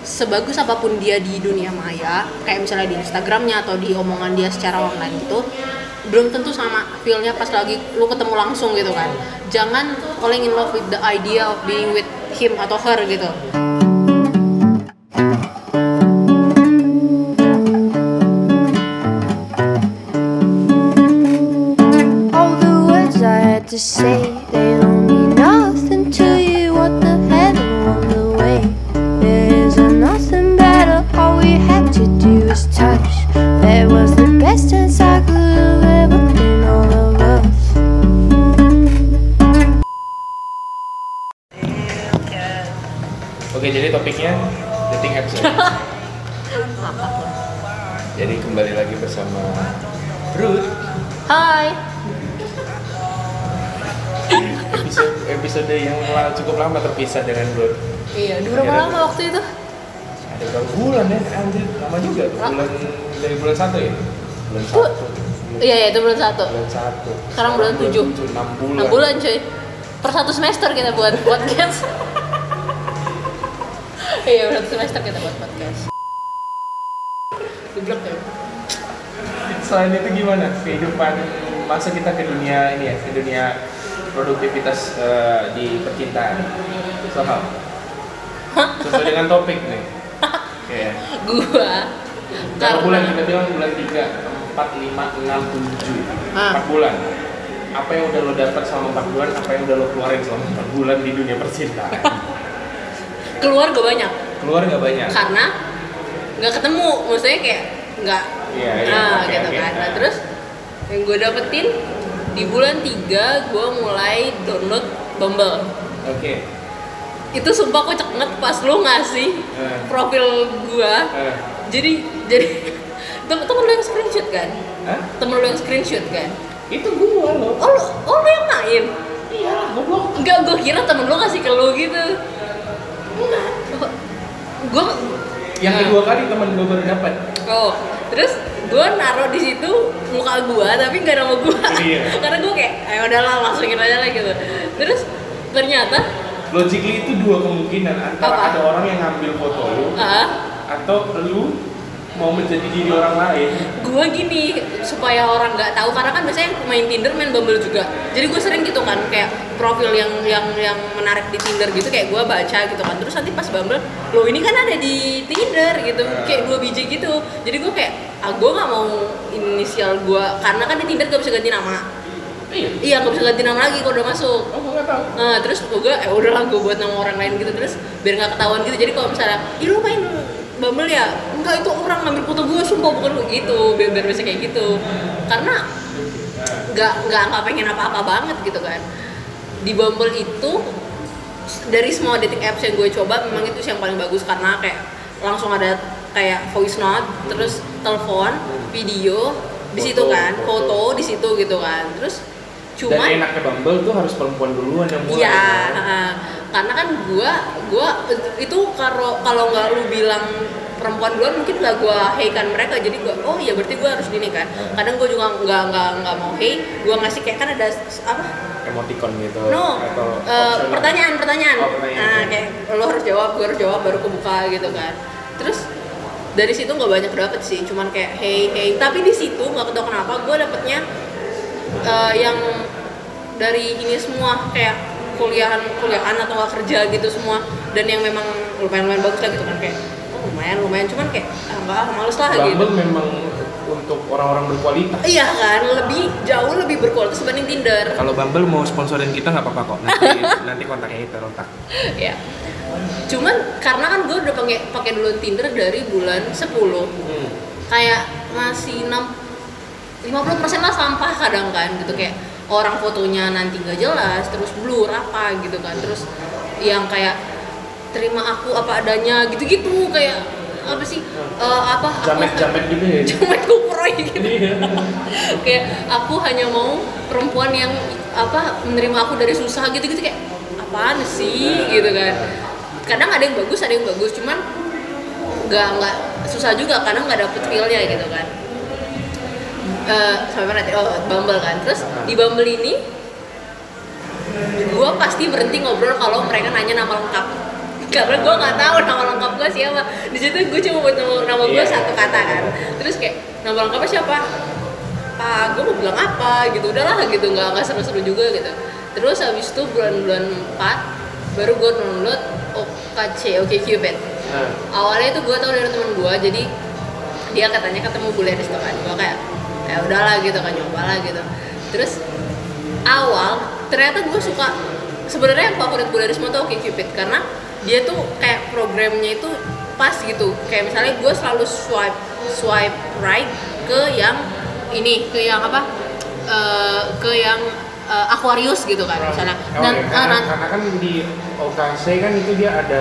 sebagus apa pun dia di dunia maya kayak misalnya di Instagramnya atau di omongan dia secara online itu belum tentu sama feelnya pas lagi lu ketemu langsung gitu kan. Jangan falling in love with the idea of being with him atau her gitu. All the words I had to say, lama terpisah dengan Ruth. iya udah berapa Iya. lama waktu itu Ada berapa bulan ya? Anjir, lama juga tuh. Bulan dari bulan satu ya? Bulan satu. iya iya itu bulan satu Bulan satu. Sekarang bulan tujuh. enam bulan. 6 bulan cuy per satu semester kita buat podcast iya per satu semester kita buat podcast Geblek ya Selain itu gimana kehidupan masa kita ke dunia ini ya, ke dunia produktivitas eh, di percintaan? Soal. Sesuai dengan topik nih. Kayak gua. Karena- bulan kita bilang bulan 3, 4, 5, 6, 7 Ah. 4 bulan. Apa yang udah lo dapat selama 4 bulan apa yang udah lo keluarin selama 4 bulan di dunia percintaan? Keluar gak banyak. Keluar gak banyak. Karena nggak ketemu. Maksudnya kayak nggak Iya, iya, nah oke, gitu oke. kan. Nah terus yang gue dapetin di bulan 3 gue mulai download Bumble. Oke. Itu sumpah kocak banget pas lu ngasih Eh. profil gua. Eh, jadi jadi tem temen lu yang screenshot kan? Hah? temen lu yang screenshot kan? Itu gua lo. Oh lu, oh lu yang main? Iya goblok. Enggak gua kira temen lu ngasih ke lu gitu. Gua yang Nah. kedua kali teman gua baru dapat. Oh terus gua naruh di situ muka gua tapi nggak nama gua Iya. karena gua kayak ayo udahlah masukin aja lah gitu terus ternyata logically itu dua kemungkinan antara Apa? ada orang yang ngambil foto lu ah atau lu mau menjadi diri orang lain. Gue gini supaya orang nggak tahu karena kan biasanya main Tinder main Bumble juga. Jadi gue sering gitu kan kayak profil yang yang yang menarik di Tinder gitu kayak gue baca gitu kan. Terus nanti pas Bumble lo ini kan ada di Tinder gitu. Kayak dua biji gitu. Jadi gue kayak ah gue nggak mau inisial gue karena kan di Tinder gak bisa ganti nama. Iya. Iya gak bisa ganti nama lagi kalau udah masuk. Oh nggak tahu. Nah, terus gue eh udahlah gue buat nama orang lain gitu. Terus biar nggak ketahuan gitu. Jadi kalau misalnya ih lu main Bumble ya enggak itu orang ngambil foto gue sumpah bukan lu gitu biar, bisa kayak gitu karena nggak nggak nggak pengen apa-apa banget gitu kan di Bumble itu dari semua dating apps yang gue coba memang itu yang paling bagus karena kayak langsung ada kayak voice note terus telepon video di situ kan foto. foto di situ gitu kan terus cuman dan enaknya Bumble tuh harus perempuan duluan yang mulai kan? Karena kan gua gua itu kalau kalau nggak lu bilang perempuan duluan mungkin nggak gua hey kan mereka. Jadi gua oh iya berarti gua harus gini kan. Kadang gua juga nggak nggak nggak mau hey gua ngasih kayak kan ada apa? Emoticon gitu no atau optional. pertanyaan pertanyaan. Oh, pertanyaan. nah kayak lo harus jawab gua harus jawab baru kebuka gitu kan. Terus dari situ nggak banyak dapet sih cuman kayak hey hey tapi di situ nggak tahu kenapa gua dapetnya eh, yang dari ini semua kayak kuliahan kuliahan atau nggak kerja gitu semua. Dan yang memang lumayan lumayan bagus lah gitu kan kayak oh, lumayan lumayan. Cuman kayak ah nggak males lah gitu. Bumble memang untuk orang-orang berkualitas. Iya kan lebih jauh lebih berkualitas dibanding Tinder. Kalau Bumble mau sponsorin kita nggak apa-apa kok. Nanti nanti kontaknya kita letak ya cuman karena kan gue udah pakai pakai dulu Tinder dari bulan 10 hmm. kayak masih 6 50% lah sampah kadang kan gitu. Kayak orang fotonya nanti nggak jelas terus blur apa gitu kan. Terus yang kayak terima aku apa adanya gitu-gitu. Kayak apa sih eh, apa aku- jamet-jamet gitu ya? Jamet kuproy gitu. Iya. kayak aku hanya mau perempuan yang apa menerima aku dari susah gitu gitu kayak apaan sih? Gitu kan. kadang ada yang bagus ada yang bagus. Cuman nggak nggak susah juga kadang nggak dapet feelnya gitu kan Eh, sampai mana tadi? oh Bumble kan. Terus di Bumble ini gue pasti berhenti ngobrol kalau mereka nanya nama lengkap. Karena gue nggak tahu nama lengkap gue siapa. Di situ gue cuma buat nama, nama gue Iya. satu kata kan. Terus kayak nama lengkapnya siapa? Ah gue mau bilang apa gitu. Udahlah gitu. Nggak nggak seru-seru juga gitu. Terus habis itu bulan-bulan 4 baru gue download OKC Oke Cupid Nah, awalnya itu gue tau dari temen gue jadi dia katanya ketemu bule di kan. Gue kayak ya udahlah gitu kan nyoba lah gitu. Terus awal ternyata gue suka sebenarnya yang favorit gue dari semua tuh Oke Cupid karena dia tuh kayak programnya itu pas gitu. Kayak misalnya gue selalu swipe swipe right ke yang ini ke yang apa Eh, ke yang eh, Aquarius gitu kan misalnya. Oh, dan ya, ah, karena, nan- karena kan di OKC kan itu dia ada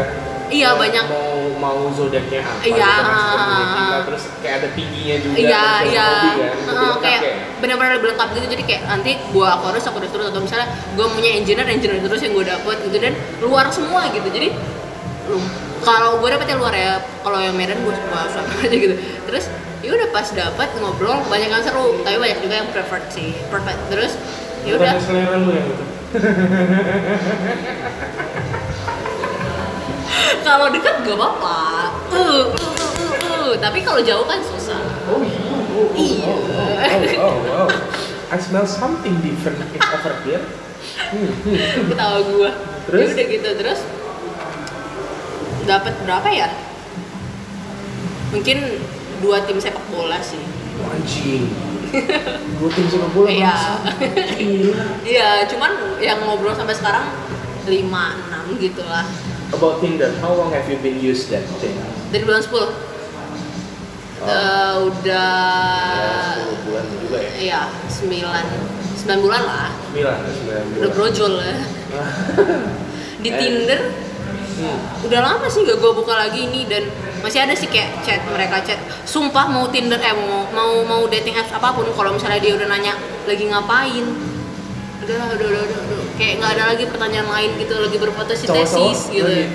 Iya, banyak. mau mau zodiaknya apa Iya, gitu, ke ah, kita, ah. terus kayak ada tingginya juga Iya, iya. hobi kan, lengkap kayak ya. benar-benar lebih lengkap gitu. Jadi kayak nanti gua Aquarius, Aquarius terus atau misalnya gua punya engineer, engineer terus yang gua dapet gitu dan luar semua gitu. Jadi lu kalau gua dapet yang luar ya, kalau yang Medan gua gua sama aja gitu. Terus ya udah pas dapet ngobrol banyak yang seru, tapi banyak juga yang preferred sih, perfect. Terus ya udah selera lu kalau dekat gak apa-apa. Uh, uh, uh, uh, uh. Tapi kalau jauh kan susah. oh iya oh, oh, Iya. oh, oh, oh, oh. I smell something different in over here hmm, hmm. ketawa gua Terus? Ya udah gitu terus dapat berapa ya mungkin dua tim sepak bola sih Oh, anjing Gue tim sepak bola Iya. iya cuman yang ngobrol sampai sekarang lima enam gitu lah About Tinder, how long have you been use that thing? dari bulan 10 Oh. Eh, udah Ya, 10 bulan juga ya? iya 9 9 bulan lah 9, 9 bulan udah brojol ya di Eh. Tinder Hmm. udah lama sih gak gue buka lagi ini dan masih ada sih kayak chat mereka chat sumpah mau Tinder eh mau mau mau dating apps apa pun kalau misalnya dia udah nanya lagi ngapain udah udah udah, udah, udah. Kayak nggak ada lagi pertanyaan lain gitu lagi berfotosintesis gitu lagi.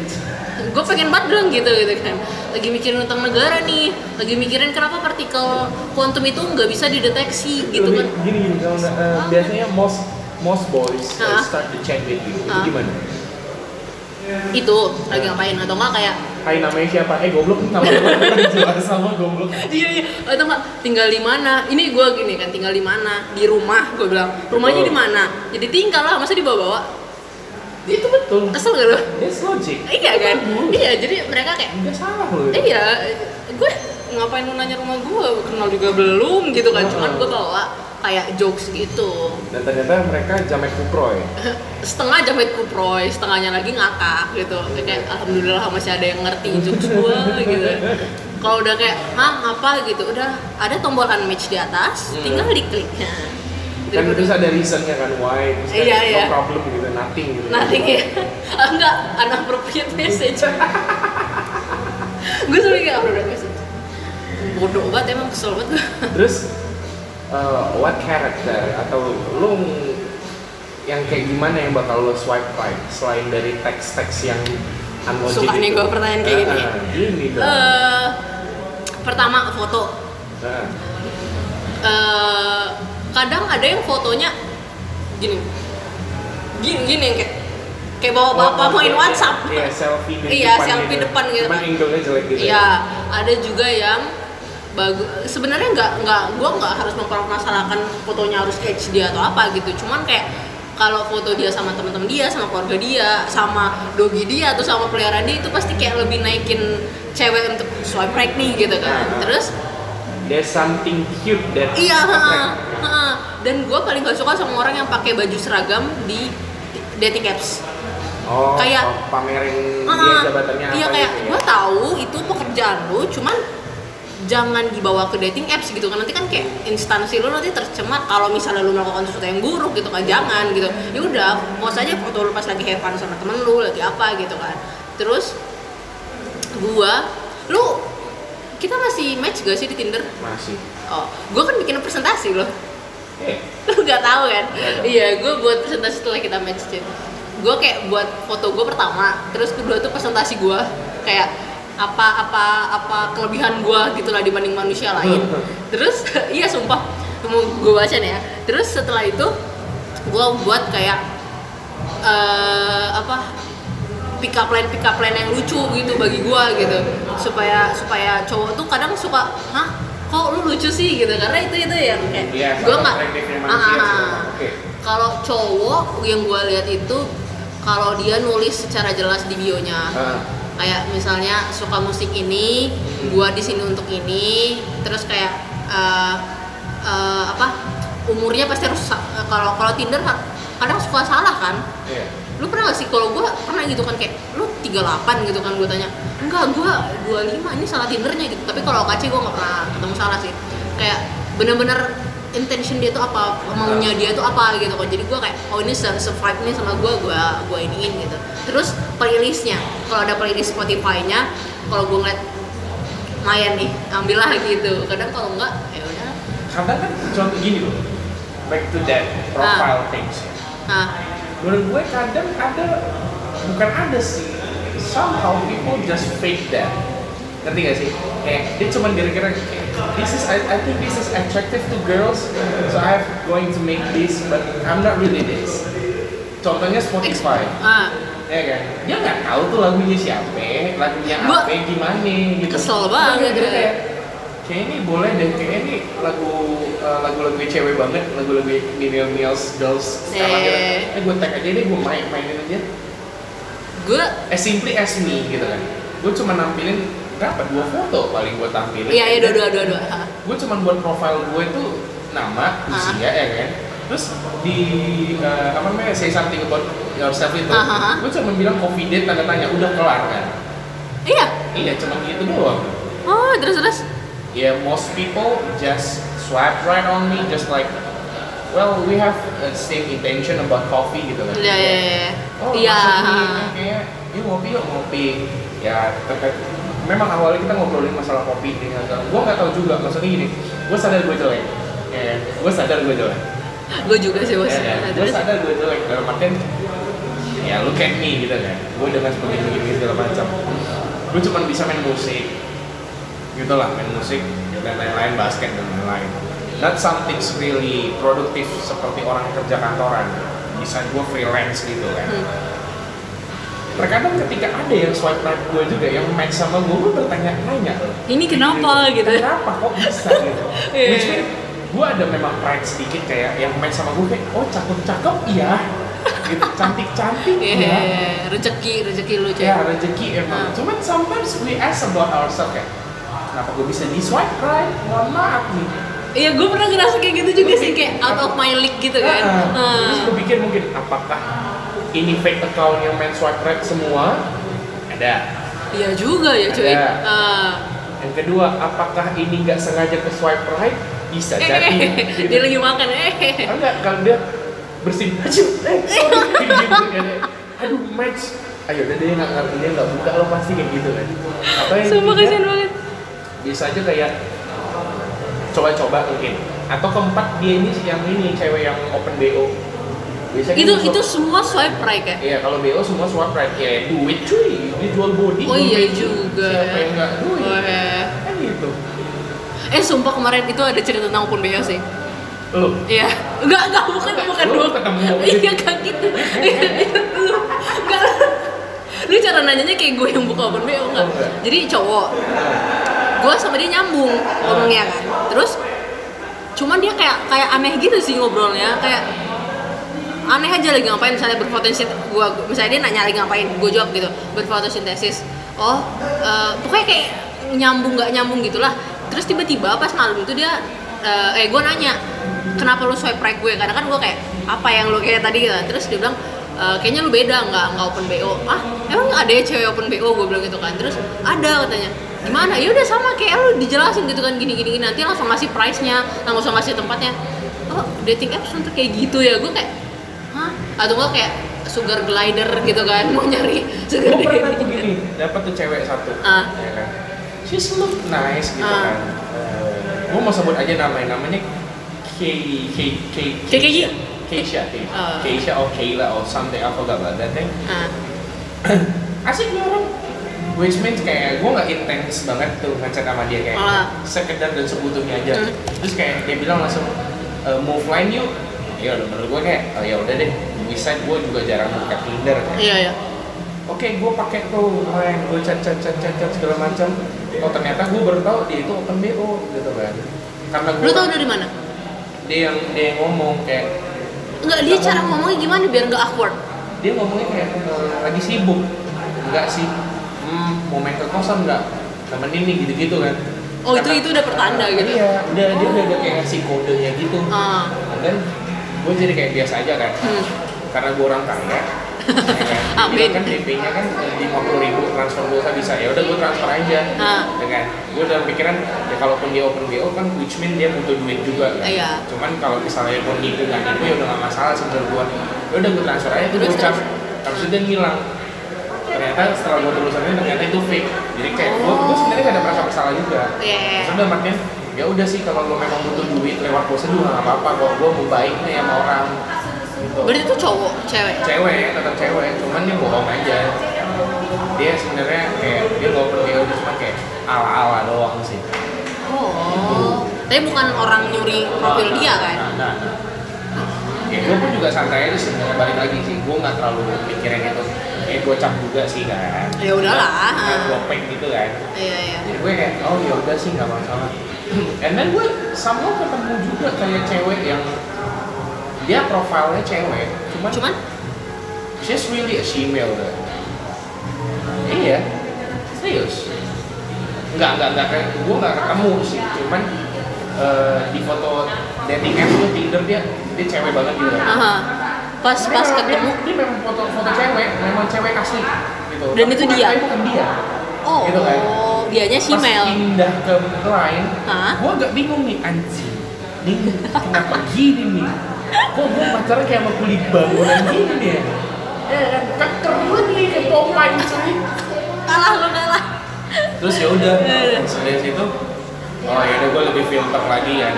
gue pengen banget bilang gitu gitu kan lagi mikirin utang negara nih lagi mikirin kenapa partikel kuantum itu nggak bisa dideteksi gitu Lebih- kan Gini, gini, kalau eh, biasanya most most boys uh, start to chat with you. Hah? gimana? Itu lagi ngapain atau enggak kayak Hai namanya siapa? Eh goblok nama lu jelas sama goblok. iya iya atau enggak tinggal di mana ini gue gini kan tinggal di mana di rumah gue bilang rumahnya di mana jadi tinggal lah masa dibawa-bawa Itu betul. kesel gak lo That's logic. iya kan iya jadi mereka kayak Nggak salah loh. itu. iya gue ngapain lu nanya rumah gue kenal juga belum gitu kan. Cuman gue bawa kayak jokes gitu. Dan ternyata mereka jamet kuproy. setengah jamet kuproy setengahnya lagi ngakak gitu. Kayak alhamdulillah masih ada yang ngerti jokes gue gitu. Kalau udah kayak hah apa? gitu. Udah ada tombol unmatch di atas Hmm. tinggal dikliknya Kan terus ada reasonnya kan why, terus kan Iya, no iya. problem gitu, nothing gitu. Nothing ya enggak unappropriate message. Gue sering kayak appropriate message bodoh banget emang kesel banget gue Terus uh, what character atau lu yang kayak gimana yang bakal lo swipe right selain dari teks-teks yang unlogic Suka nih gua pertanyaan kayak gini. Ah, gini dong. Eh, pertama foto Nah, Eh, kadang ada yang fotonya gini gini gini yang kayak kayak bawa bapak oh, main iya, WhatsApp Iya, selfie Iya, depan selfie depan gitu. Cuman angle-nya jelek gitu. Iya, ada juga yang bagus. Sebenarnya nggak nggak gue nggak harus mempermasalahkan fotonya harus HD atau apa gitu. Cuman kayak kalau foto dia sama teman-teman dia, sama keluarga dia, sama dogi dia atau sama peliharaan dia itu pasti kayak lebih naikin cewek untuk swipe right nih gitu kan. Nah. Terus There's something cute that Iya, ha, ha. dan gue paling gak suka sama orang yang pakai baju seragam di dating apps. Oh, Kayak- pamerin dia Ah, jabatannya iya apa kayak gitu ya. gue tahu itu pekerjaan lu, cuman jangan dibawa ke dating apps gitu kan. Nanti kan kayak instansi lu nanti tercemar kalau misalnya lu melakukan sesuatu yang buruk gitu kan jangan gitu. Ya udah post aja foto lu pas lagi have fun sama temen lu lagi apa gitu kan. Terus gua lu kita masih match gak sih di Tinder? Masih. Oh, gua kan bikin presentasi loh. Eh, lu nggak tahu kan? Iya gue buat presentasi setelah kita match Cin. gue kayak buat foto gue pertama terus kedua tuh presentasi gue kayak apa apa apa kelebihan gue gitulah dibanding manusia lain. Terus iya sumpah mau gue baca nih ya. Terus setelah itu gue buat kayak eh apa pick up line pick up line yang lucu gitu bagi gua gitu. Supaya supaya cowok tuh kadang suka hah kok lu lucu sih? gitu. Karena itu itu yang kayak gua salah nggak Ah, ah. Oke. kalau cowok yang gua lihat itu kalau dia nulis secara jelas di bionya Ah. Kayak misalnya suka musik ini gua di sini untuk ini terus kayak eh, eh, apa umurnya pasti harus eh, kalau kalau Tinder ka- kadang suka salah kan? Iya. lu pernah gak sih kalau gua pernah gitu kan kayak lu 38 gitu kan gua tanya enggak gua 25 ini salah Tindernya gitu. Tapi kalau KC gua nggak pernah ketemu salah sih. Kayak bener-bener intention dia tuh apa maunya dia tuh apa gitu kan jadi gua kayak oh ini vibe nih sama gua gua gua iniin gitu terus playlistnya kalau ada playlist Spotify-nya kalau gua ngeliat lumayan nih ambillah gitu kadang kalau enggak ya udah Kadang kan contoh gini loh. Back to that profile things. nah Menurut gue kadang ada bukan ada sih. Somehow people just fake that. Ngerti gak sih? Kayak dia cuma kira-kira this is I, I think this is attractive to girls, so I'm going to make this, but I'm not really this. Contohnya Spotify. ah ya kan dia nggak tahu tuh lagunya siapa lagunya apa gimana gitu kesel banget. Dia kayak kayak ini boleh deh kayak ini lagu eh, lagu-lagu cewek banget lagu-lagu millennials girls sekarang gitu Eh. eh gue tag aja deh gue main mainin aja gue as simply as me gitu kan gue cuma nampilin berapa? Dua foto paling gue tampilin iya iya dua dua dua dua. Ah. gue cuma buat profile gue tuh nama usia ya kan? Terus di eh, apa namanya say something about yourself itu gue cuma bilang date tanda tanya udah kelar kan? Iya. Iya cuma gitu doang. Oh terus terus? Ya most people just swipe right on me just like well we have the same intention about coffee gitu kan. Iya iya iya. Oh iya maksud nih, kayak yuk ngopi yuk ngopi. Ya terkait memang awalnya kita ngobrolin masalah kopi dengan gue nggak tahu juga maksudnya gini gue sadar gue jelek. Ya gue sadar gue jelek. Gue juga sih bos ya, Nah, gue sadar gue jelek dalam artian ya look at me gitu kan. Gue dengan begini begini segala macam. Gue cuma bisa main musik. Gitu lah main musik dan lain-lain basket dan lain-lain. Not something really produktif seperti orang kerja kantoran. Bisa gue freelance gitu kan. Hmm. Terkadang ketika ada yang swipe right gue juga yang match sama gue gue bertanya-tanya ini kenapa? Gitu. Kenapa? Kok bisa? Gitu. Iya. which mean gue ada memang pride sedikit kayak yang match sama gue kayak oh cakep-cakep iya. Gitu. Cantik-cantik Iya, iya. rezeki rezeki lu cuy ya rezeki emang. Ah. cuman sometimes we ask about ourselves kayak kenapa gue bisa di swipe right? Mohon maaf nih. Iya gue pernah ngerasa kayak gitu juga sih kayak out of my league gitu kan. Ah, Ah. terus gue pikir mungkin apakah ini fake account yang main swipe right semua. Ada. Iya juga ya cuy. Ada. Ah. yang kedua apakah ini nggak sengaja ke swipe right? Bisa jadi. Eh, dia lagi makan eh. Enggak kalau dia bersin aja? Eh sorry. Gitu kan aduh match ayo udah dia nggak ngerti. Dia nggak buka lo pasti kayak gitu kan. Atau yang sumpah kasihan banget. Bisa aja kayak coba-coba mungkin. Atau keempat dia ini yang ini cewek yang open bo biasanya itu dia itu swipe- semua swipe right ya Iya kalau BO semua swipe right ya duit cuy dia jual body Oh iya juga. siapa yang nggak duit Oh, iya. kan gitu eh sumpah kemarin itu ada cerita tentang open BO sih lo Iya, enggak enggak bukan bukan Lu dulu. ketemu. Iya kan gitu. Iya, iya, lu enggak. Lu cara nanyanya kayak gue yang buka open BO enggak? Oh, enggak. Jadi cowok, gue sama dia nyambung ngomongnya kan. Terus cuman dia kayak kayak aneh gitu sih ngobrolnya, kayak aneh aja lagi ngapain misalnya berfotosintesis gua gua- misalnya dia nanya lagi ngapain gue jawab gitu berfotosintesis. Oh eh, pokoknya kayak nyambung nggak nyambung gitulah. Terus tiba-tiba pas malam itu dia eh, eh gue nanya kenapa lu swipe right gue? Karena kan gue kayak apa yang lu kayak tadi? Gitu terus dia bilang "Eh, kayaknya lu beda nggak nggak open bo ah emang ada ya cewek open bo gue bilang gitu kan. Terus ada katanya gimana? Ya udah sama kayak lu dijelasin gitu kan gini gini, gini. nanti langsung ngasih price nya langsung ngasih tempatnya. Oh dating apps untuk kayak gitu ya? Gue kayak atau enggak kayak sugar glider gitu kan mau nyari sugar gue pernah tuh gini dapat tuh cewek satu Ah. ya kan she's look nice gitu Ah. kan gue mau sebut aja namanya namanya Kay Kay Kay Kay- Kay- Keisha Keisha Ah. Keisha or Kayla or something I forgot about that thing ah asik nih orang which means kayak gue nggak intens banget tuh ngechat sama dia kayak Ah. sekedar dan sebutuhnya aja Hmm. terus kayak dia bilang langsung e, move line yuk ya udah menurut gue kayak oh, ya udah deh bisa gue juga jarang buka Tinder kan iya iya. Oke gue pakai tuh main gue chat chat chat chat chat segala macam. Oh ternyata gue baru tahu dia itu open bo gitu kan. Karena gue Lu tau dari mana? dia yang dia yang ngomong kayak Enggak, dia cara ngomongnya gimana biar nggak awkward? dia ngomongnya kayak eh, lagi sibuk. Enggak sih hmm, mau main ke kosan enggak temenin nih gitu-gitu kan. Oh itu Karena- itu udah pertanda gitu. iya udah dia udah, udah kayak ngasih kodenya gitu. Ah, dan gue jadi kayak biasa aja kan. Hmm. Karena gue orang kaya ya kan Amin. Kan DP-nya kan lima puluh ribu transfer pulsa bisa ya udah gue transfer aja. Ah. ya kan. Gue dalam pikiran ya kalaupun dia open BO kan which mean dia butuh duit juga kan. Iya. cuman kalau misalnya mau nipu nggak nipu ya udah nggak masalah menurut gue ya udah gue transfer aja Terus, gocap terus? itu dia ngilang. Ternyata setelah gue telusurin ternyata itu fake. Jadi kayak gue gue sebenarnya gak ada merasa bersalah juga. Iya. Maksudnya artian ya udah sih kalau lo memang butuh duit lewat juga nggak apa-apa kok. Gue mau baik nih sama orang. gitu Berarti itu cowok, cewek. cewek tetap cewek cuman dia bohong aja dia sebenarnya kayak dia nggak perlu dia cuma kayak ala-ala doang sih Oh. Tapi bukan orang nyuri profil dia kan? nah, nah, nah. ya gue pun juga santai aja sih sebenarnya balik lagi sih gue nggak terlalu mikirin itu ya gue cap juga sih kan Ya udahlah. nggak gopeng gitu kan Iya iya. jadi gue kayak oh ya udah sih nggak masalah and then gue somehow ketemu juga kayak cewek yang dia profilnya cewek cuman Cuman? she's really a female kan iya. Serius. Nggak nggak nggak kayak gue nggak ketemu sih. Cuman eh, di foto dating apps tuh Tinder dia dia cewek banget gitu. Aha. Pas Tapi pas memang ketemu. dia, dia memang foto foto cewek memang cewek asli gitu. Dan Tapi itu dia? bukan dia. Oh, gitu kan? Dianya pas female. pindah ke lain gue agak bingung nih anjing. Nih kenapa gini nih kok gue pacaran kayak sama kulit bangunan gini nih ya Eh, kan keker banget nih kayak Popeye cuy Kalah lu kalah. terus ya udah Iya, iya. dari situ oh ya udah gue lebih filter lagi kan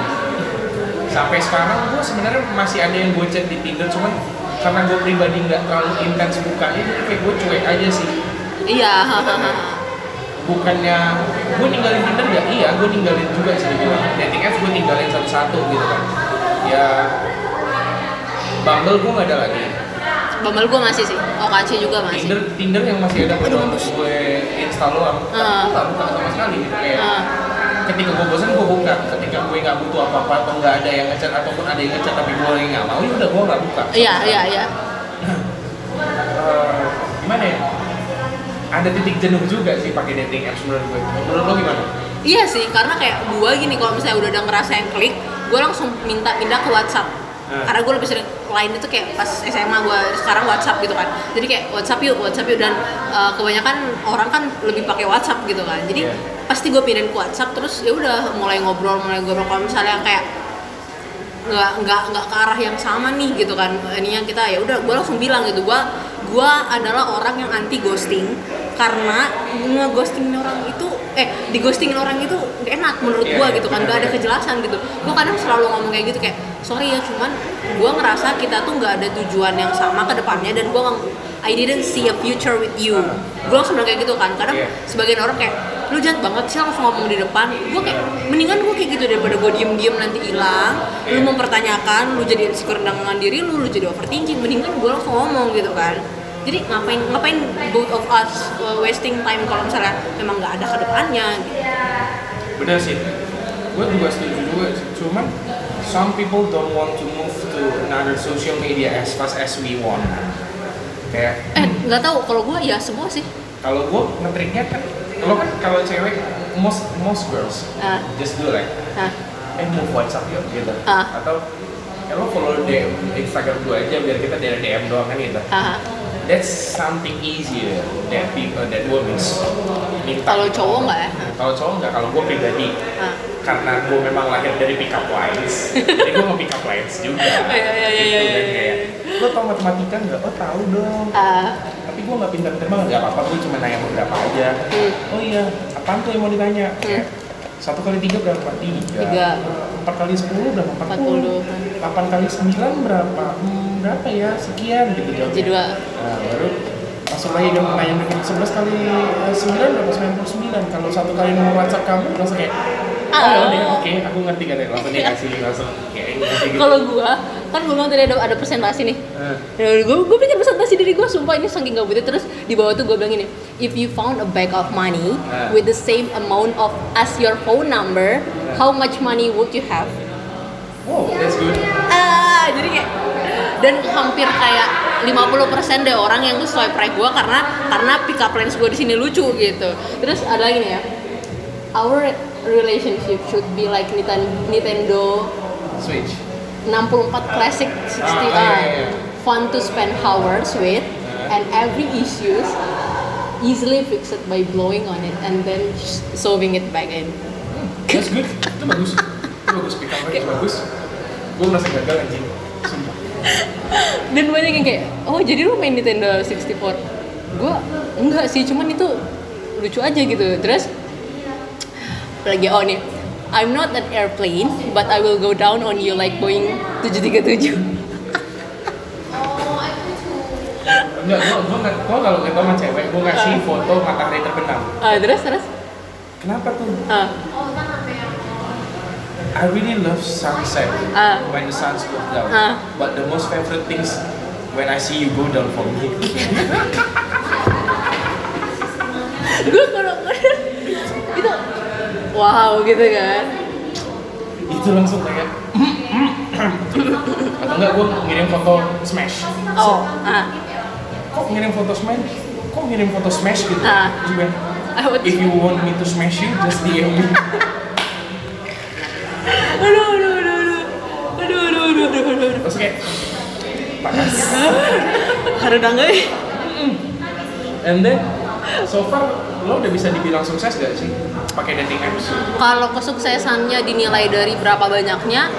sampai sekarang gue sebenarnya masih ada yang gue chat di Tinder cuman karena gue pribadi nggak terlalu intens bukanya jadi kayak gue cuek aja sih. Iya, bukannya gue ninggalin Tinder nggak iya gue ninggalin juga sih dibilang dating apps gue tinggalin satu-satu gitu kan. Ya Bumble gue nggak ada lagi Bumble gua masih sih. OKC juga masih. Tinder Tinder yang masih ada gue gue install doang tapi Ah. gue nggak buka sama sekali gitu kayak Ah. ketika gue bosan gue buka ketika gue nggak butuh apa-apa atau nggak ada yang ngechat ataupun ada yang ngechat tapi gue lagi nggak mau ya udah gue nggak buka Iya, iya, iya. Eh, gimana ya ada titik jenuh juga sih pakai dating apps menurut gue menurut lo gimana Iya sih, karena kayak gua gini kalau misalnya udah ada ngerasa yang klik, gua langsung minta pindah ke WhatsApp. Hmm. Karena gua lebih sering lain itu kayak pas SMA gua sekarang WhatsApp gitu kan. Jadi kayak WhatsApp yuk, WhatsApp yuk dan uh, kebanyakan orang kan lebih pakai WhatsApp gitu kan. Jadi Iya. pasti gua pindahin ke WhatsApp terus ya udah mulai ngobrol, mulai ngobrol kalau misalnya kayak nggak nggak nggak ke arah yang sama nih gitu kan ini yang kita ya udah gue langsung bilang gitu gue gue adalah orang yang anti ghosting karena ngeghostingin orang itu eh di ghostingin orang itu nggak enak menurut Iya, gue iya, gitu kan gak ada kejelasan gitu. Gue kadang selalu ngomong kayak gitu kayak sorry ya cuman gue ngerasa kita tuh nggak ada tujuan yang sama ke depannya dan gue I didn't see a future with you. Gue langsung bilang kayak gitu kan kadang Iya. sebagian orang kayak lu jahat banget sih langsung ngomong di depan. Gue kayak mendingan gue kayak gitu daripada gue diem diem nanti hilang lu Iya. mempertanyakan lu jadi insecure dengan diri lu lu jadi overthinking mendingan gue langsung ngomong gitu kan jadi ngapain ngapain both of us uh, wasting time kalau misalnya memang nggak ada ke depannya gitu. bener sih gue juga setuju juga cuman some people don't want to move to another social media as fast as we want kayak eh nggak tahu kalau gue ya semua sih kalau gue ngetriknya kan kalau kan kalau cewek most most girls Ah. just do like nah eh move WhatsApp yuk gitu Ah. atau ya lo follow DM Instagram gue aja biar kita dari DM doang kan gitu haha. That's something easier that people that women. Minta kalau cowok nggak ya? Kalau cowok nggak kalau gue pribadi. Ah. karena gue memang lahir dari pick up lines. Jadi gue mau pick up lines juga. Iya, iya, iya, gitu iya, kan iya, kayak lo tau matematika nggak? Oh tahu dong. Ah, tapi gue nggak pintar-pintar banget nggak apa-apa gue cuma nanya beberapa aja. Hmm. oh iya apaan tuh yang mau ditanya? Kayak satu kali tiga berapa? Tiga. Tiga. empat kali sepuluh berapa? Empat 40. puluh delapan kali sembilan berapa? Hmm, berapa ya? Sekian gitu jawabnya. Jadi dua. Nah baru langsung lagi kan nanya berikutnya sebelas kali eh, sembilan berapa sembilan puluh sembilan. Kalau satu kali nomor WhatsApp kamu langsung kayak oh oke aku ngerti kan ya langsung dia kasih langsung kayak gitu. Kalau gua kan gue bilang tadi ada, ada presentasi nih. Eh, Ya, gue gue pikir presentasi diri gue sumpah ini saking gabutnya. Terus di bawah tuh gue bilang gini if you found a bag of money Ah. with the same amount of as your phone number how much money would you have? Wow, that's good. ah jadi kayak dan hampir kayak 50% deh orang yang tuh swipe right gue karena karena pick up lines gue di sini lucu gitu terus ada lagi nih ya our relationship should be like Nintendo Switch. 64 classic 60 Ah, iya, ah, iya, iya. fun to spend hours with and every issues easily fixed by blowing on it and then sewing it back in That's good. Itu bagus. Itu bagus pick up line bagus. Gue merasa gagal anjing. Sumpah. dan banyak yang kayak oh jadi lu main Nintendo 64 gue enggak sih cuman itu lucu aja gitu. Terus lagi oh nih I'm not an airplane but I will go down on you like Boeing 737 Enggak, gue gue nggak gue kalau ketemu sama cewek, gue ngasih foto matahari terbenam. ah terus terus? Kenapa tuh? ah I really love sunset Ah. when the sun goes down. Ah. But the most favorite things when I see you go down for me. gue kalau itu wow gitu kan itu langsung kayak atau enggak gue ngirim foto smash. oh ah Kok ngirim foto smash? Kok ngirim foto smash gitu? Ah. Would- If you want me to smash you, just DM me. aduh aduh aduh aduh. Aduh aduh aduh aduh aduh aduh. Terus kayak panas. harus dangga And then so far lo udah bisa dibilang sukses gak sih? Pakai dating apps? kalau kesuksesannya dinilai dari berapa banyaknya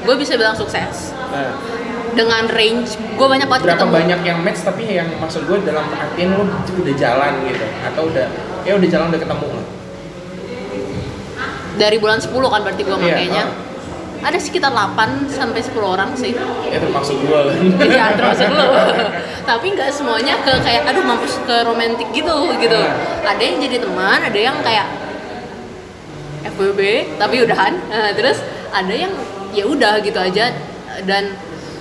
gue bisa bilang sukses. Nah, dengan range gue banyak banget berapa ketemu. banyak yang match tapi yang maksud gue dalam artian lo udah jalan gitu? Atau udah ya udah jalan udah ketemu lo. Dari bulan 10 kan berarti gue Iya, makainya ada sekitar 8 sampai 10 orang sih Ya termasuk gue kan. Iya, termasuk lu. Tapi nggak semuanya ke kayak aduh mampus ke romantis gitu gitu. Ada yang jadi teman, ada yang kayak FWB tapi udahan. Nah, terus ada yang ya udah gitu aja dan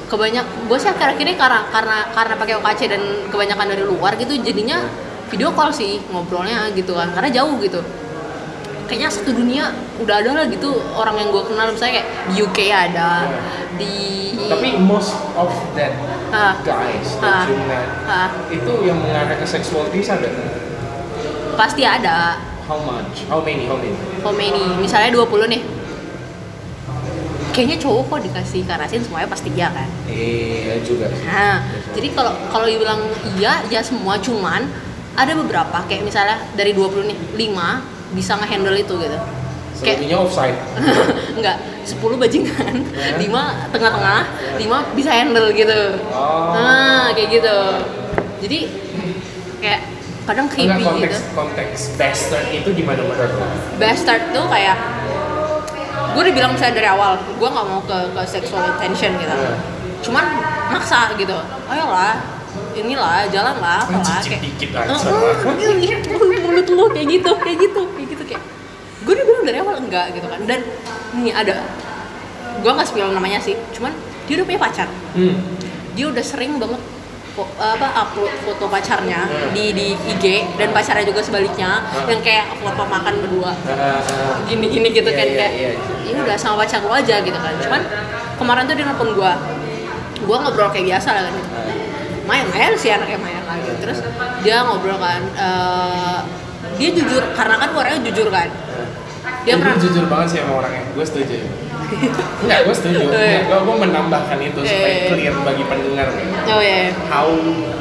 kebanyak gue sih akhir-akhir ini karena karena karena pakai OKC dan kebanyakan dari luar gitu jadinya video call sih ngobrolnya gitu kan karena jauh gitu kayaknya satu dunia udah ada lah gitu orang yang gue kenal misalnya kayak di UK ada di Tapi most of that Ah. guys Ah. that you met Ah, itu yang mengarah ke seksualitas ada nggak? pasti ada How much? How many? How many? how many misalnya 20 nih kayaknya cowok kok dikasih karasin semuanya pasti iya kan Iya juga sih. nah jadi kalau kalau dibilang iya ya semua cuman ada beberapa kayak misalnya dari 20 nih 5 bisa ngehandle itu gitu kayak Selebihnya offside. enggak 10 bajingan Ya. 5 tengah-tengah 5 bisa handle gitu Oh. nah kayak gitu jadi kayak kadang Enggak creepy konteks gitu konteks bastard itu gimana menurut lo? bastard tuh kayak gue udah bilang misalnya dari awal gue nggak mau ke ke sexual attention gitu Hmm. cuman maksa gitu ayolah inilah jalan lah apalah kayak dikit "Eh, aja. ih, ih, mulut lu kayak gitu kayak gitu kayak gitu kayak gue udah bilang dari awal enggak gitu kan dan nih ada gue nggak spill namanya sih cuman dia udah punya pacar Hmm. dia udah sering banget apa upload foto pacarnya Hmm. di di IG dan pacarnya juga sebaliknya Hmm. yang kayak foto makan berdua ah. gini-gini gitu Iya, kan iya, kayak iya. ya udah sama pacar lu aja gitu kan cuman kemarin tuh dia nelfon gua gua ngobrol kayak biasa lah kan main-main sih anaknya main lagi. Terus dia ngobrol kan eh, dia jujur karena kan orangnya jujur kan? Dia Gue pernah jujur banget sih sama orangnya, gue setuju. Enggak, gue setuju. Eh. Enggak, gue menambahkan itu supaya Eh. clear bagi pendengar oh ya How,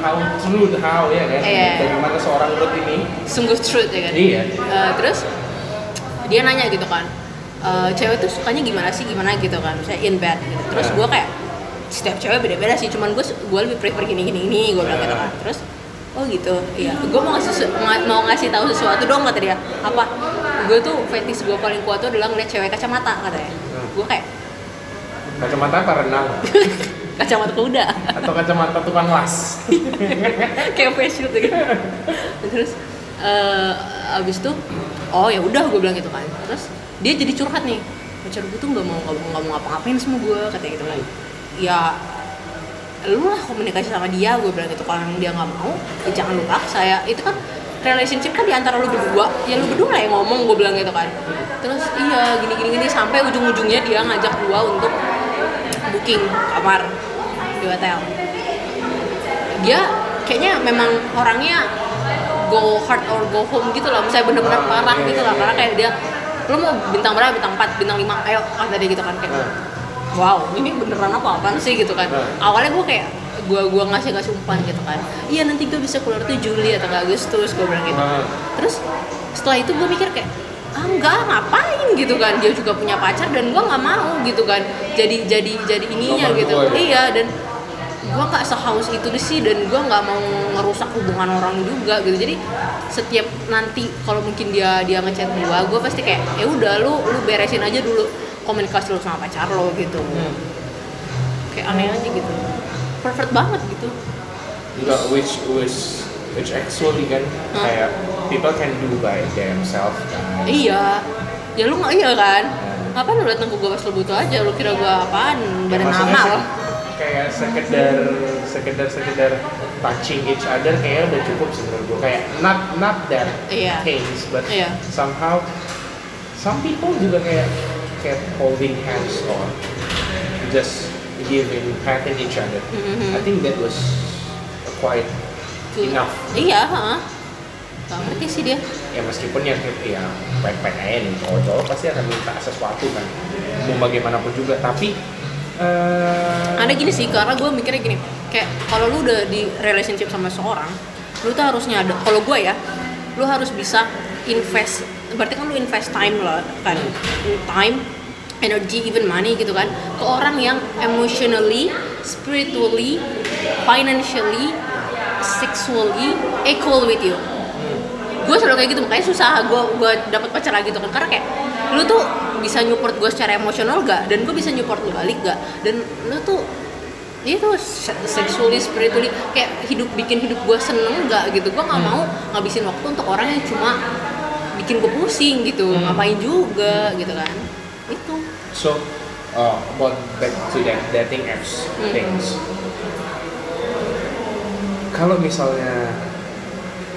how true, how ya kan? Iya. Bagaimana seorang Ruth ini? Sungguh truth ya kan? Iya. Eh, terus dia nanya gitu kan "Eh, cewek tuh sukanya gimana sih? Gimana gitu kan? Misalnya in bed gitu. terus gue kayak setiap cewek beda-beda sih cuman gue gue lebih prefer gini gini gini gue bilang gitu kan. Terus oh gitu iya. Gue mau ngasih mau ngasih tahu sesuatu dong kata dia. Apa? Gue tuh fetish gue paling kuat tuh adalah ngeliat cewek kacamata katanya gue kayak Kacamata apa renang? kacamata kuda. Atau kacamata tukang las? kayak face shield gitu. Terus eh abis itu oh ya udah gue bilang gitu kan. Terus dia jadi curhat nih. Pacar gue tuh nggak mau nggak mau ngapa-ngapain sama gue katanya gitu kan ya lu lah komunikasi sama dia gue bilang gitu kalau dia nggak mau ya jangan lu paksa ya. Itu kan relationship kan di antara lu berdua ya lu berdua lah yang ngomong gue bilang gitu kan. Terus iya gini gini gini sampai ujung ujungnya dia ngajak gua untuk booking kamar di hotel. Dia kayaknya memang orangnya go hard or go home gitu loh misalnya bener-bener parah gitu lah karena kayak dia lu mau bintang berapa? Bintang 4 bintang 5 ayo kata dia gitu kan kayak wow ini beneran apa apaan sih gitu kan. Awalnya gue kayak gua gua ngasih ngasih umpan gitu kan. Iya nanti gue bisa keluar tuh Juli atau Agustus gue bilang gitu. Nah, terus setelah itu gue mikir kayak ah enggak ngapain? gitu kan. Dia juga punya pacar dan gue nggak mau gitu kan. Jadi jadi jadi ininya Nomor gitu. dua ya? iya dan gue nggak sehaus itu sih dan gue nggak mau ngerusak hubungan orang juga gitu. Jadi setiap nanti kalau mungkin dia dia ngechat gue gue pasti kayak ya udah lu lu beresin aja dulu komunikasi lu sama pacar lo gitu Hmm. kayak aneh aja gitu perfect banget gitu enggak which which which actually kan Hah? kayak people can do by themselves kan. iya ya lu nggak iya kan apa lu datang ke gue pas lu butuh aja lu kira gue apaan badan Maksudnya amal se- kayak sekedar sekedar sekedar touching each other kayaknya udah cukup sih menurut gue kayak not not that Iya. things but Iya. somehow some people juga kayak kayak holding hands or just giving patting each other. Mhm. I think that was quite enough. Iya heeh. Gak ngerti sih dia. Ya meskipun ya ya pet-pet aja nih cowok-cowok pasti akan minta sesuatu kan. Mau bagaimanapun juga tapi eh ada gini sih karena gue mikirnya gini kayak kalau lu udah di relationship sama seorang lu tuh harusnya ada kalau gue ya lu harus bisa invest berarti kan lu invest time lah kan? Time energy even money gitu kan? Ke orang yang emotionally spiritually financially sexually equal with you. Gue selalu kayak gitu makanya susah gue gue dapat pacar lagi tuh kan? Karena kayak lu tuh bisa nyupport gue secara emosional gak dan gue bisa nyupport lu balik gak dan lu tuh itu se- sexually spiritually kayak hidup bikin hidup gue seneng gak gitu? Gue nggak mau ngabisin waktu untuk orang yang cuma bikin gue pusing gitu ngapain juga gitu kan itu So, uh, about back to that dating apps Hmm. things. Kalau misalnya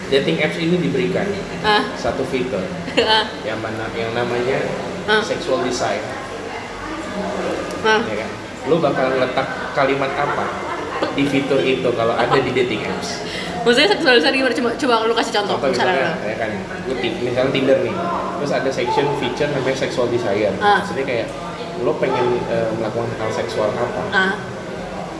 dating apps ini diberikan ah satu fitur ah yang mana yang namanya Ah. sexual design, ah ya kan? Lo bakal letak kalimat apa di fitur itu kalau ada di dating apps? maksudnya seksualisasi gimana coba coba lu kasih contoh Contoh misalnya ya kan, lu misalnya Tinder nih, terus ada section feature namanya sexual desire. Ah. Jadi kayak lo pengen eh, melakukan hal seksual apa ah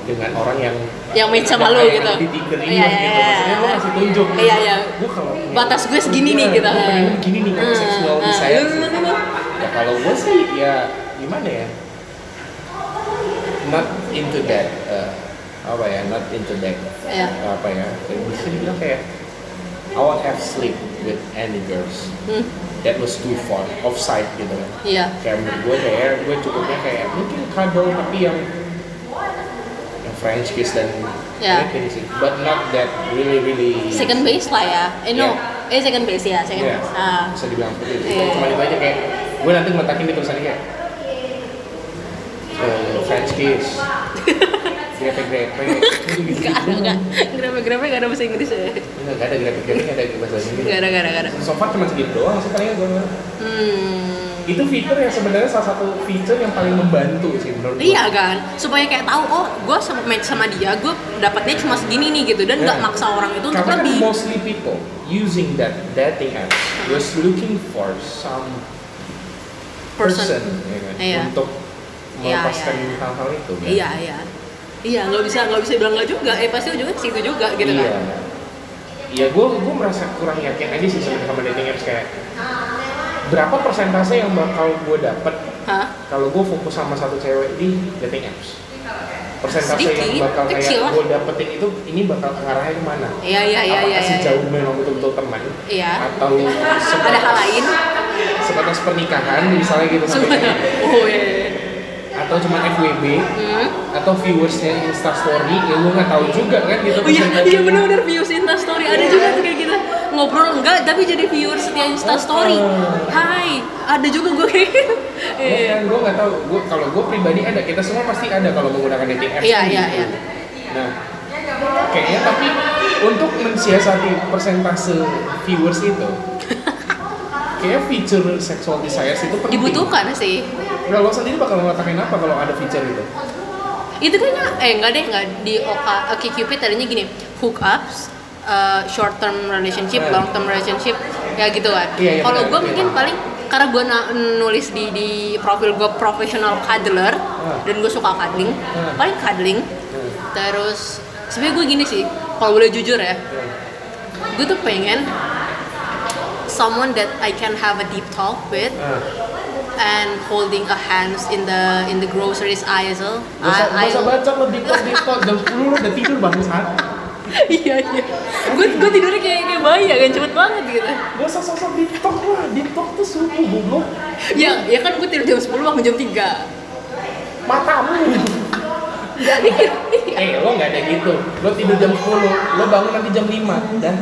dengan orang yang yang match sama lu kayak gitu di Tinder ini Iya, iya, gitu. iya, Maksudnya lo iya. kasih tunjuk. Iya, iya. Gue kalau Batas gue segini nih, Iya, gitu. Gue pengen begini nih, Ah, seksual ah. desire. Lu, lu, lu, lu. Ya kalau gue sih ya gimana ya? Not into that. Apa ya? Not into that. Iya. Apa ya? Bisa dibilang kayak I won't have sleep with any girls. Hmm, That was too far, offside gitu kan. iya Kayak menurut gue kayak gue cukupnya kayak mungkin cuddle tapi yang yang French kiss dan Ya. kayak gini sih. But not that really really second base lah ya eh no eh second base ya second Iya, base ah bisa dibilang seperti itu. Iya. Cuma itu aja kayak gue nanti ngetakin di tulisannya kayak eh, French kiss, grepe-grepe. Gak ada, gak. Grepe-grepe gak ada bahasa Inggris ya? Enggak, gak ada grepe-grepe, gak ada bahasa Inggris. Gak ada, gak ada, gak ada. So far cuma segitu doang sih paling gue. Hmm. Itu fitur yang sebenarnya salah satu fitur yang paling membantu sih menurut gue. Iya kan, supaya kayak tahu oh gue sama match sama dia, gue dapatnya cuma segini nih gitu dan nggak Yeah. maksa orang itu untuk Karena kan lebih. mostly people using that dating apps was looking for some person, Person. ya kan, Iya. untuk Iya, melepaskan iya. hal-hal itu. kan. Iya iya, iya nggak bisa nggak bisa bilang nggak juga, eh pasti ujungnya ke situ juga gitu iya. kan. Iya, gue gue merasa kurang yakin aja sih sebenarnya sama dating apps kayak berapa persentase yang bakal gue dapet kalau gue fokus sama satu cewek di dating apps. Persentase Sedikit, yang bakal kecil kayak gue dapetin itu ini bakal ngarahnya ke mana? Iya iya iya Apakah iya. iya. sejauh memang betul-betul teman? Iya. Atau sebatas, Ada hal lain? sebatas pernikahan misalnya gitu Semuanya. Oh iya. iya. Atau cuma FWB Hmm. atau viewersnya Instastory ya gue nggak tahu juga kan gitu Oh iya, iya benar-benar views Insta story ada juga tuh kayak gitu. ngobrol enggak tapi jadi viewer setia Insta Story Oh. Hai ada juga gue kayak gitu. Iya. Bukan, gue nggak tahu. Gue kalau gue pribadi ada, kita semua pasti ada kalau menggunakan dating apps. Iya, kan iya, iya. Nah, kayaknya tapi untuk mensiasati persentase viewers itu, kayak feature sexual desires itu penting. dibutuhkan sih Nah, lo sendiri bakal ngatakan apa kalau ada feature itu? itu kayaknya eh enggak deh enggak di Oka Oke Cupid tadinya gini hookups uh, short term relationship, long term relationship ya gitu kan. Iya, iya, Kalau gue iya. mungkin paling karena gue nulis di di profil gue professional cuddler Hmm. dan gue suka cuddling, Hmm. paling cuddling. Terus sebenarnya gue gini sih, kalau boleh jujur ya, gue tuh pengen someone that I can have a deep talk with Nah, and holding a hands in the in the groceries aisle. Gak usah, I- gak I- baca lo di di jam 10 lo udah tidur bangsat. iya iya gue gue tidurnya kayak kayak bayi ya kan cepet banget gitu Gak usah sosok di talk lah, di talk tuh subuh goblok. ya ya kan gue tidur jam 10 bangun jam 3 Matamu. eh lo nggak ada gitu. Lo tidur jam 10, lo bangun nanti jam 5 dan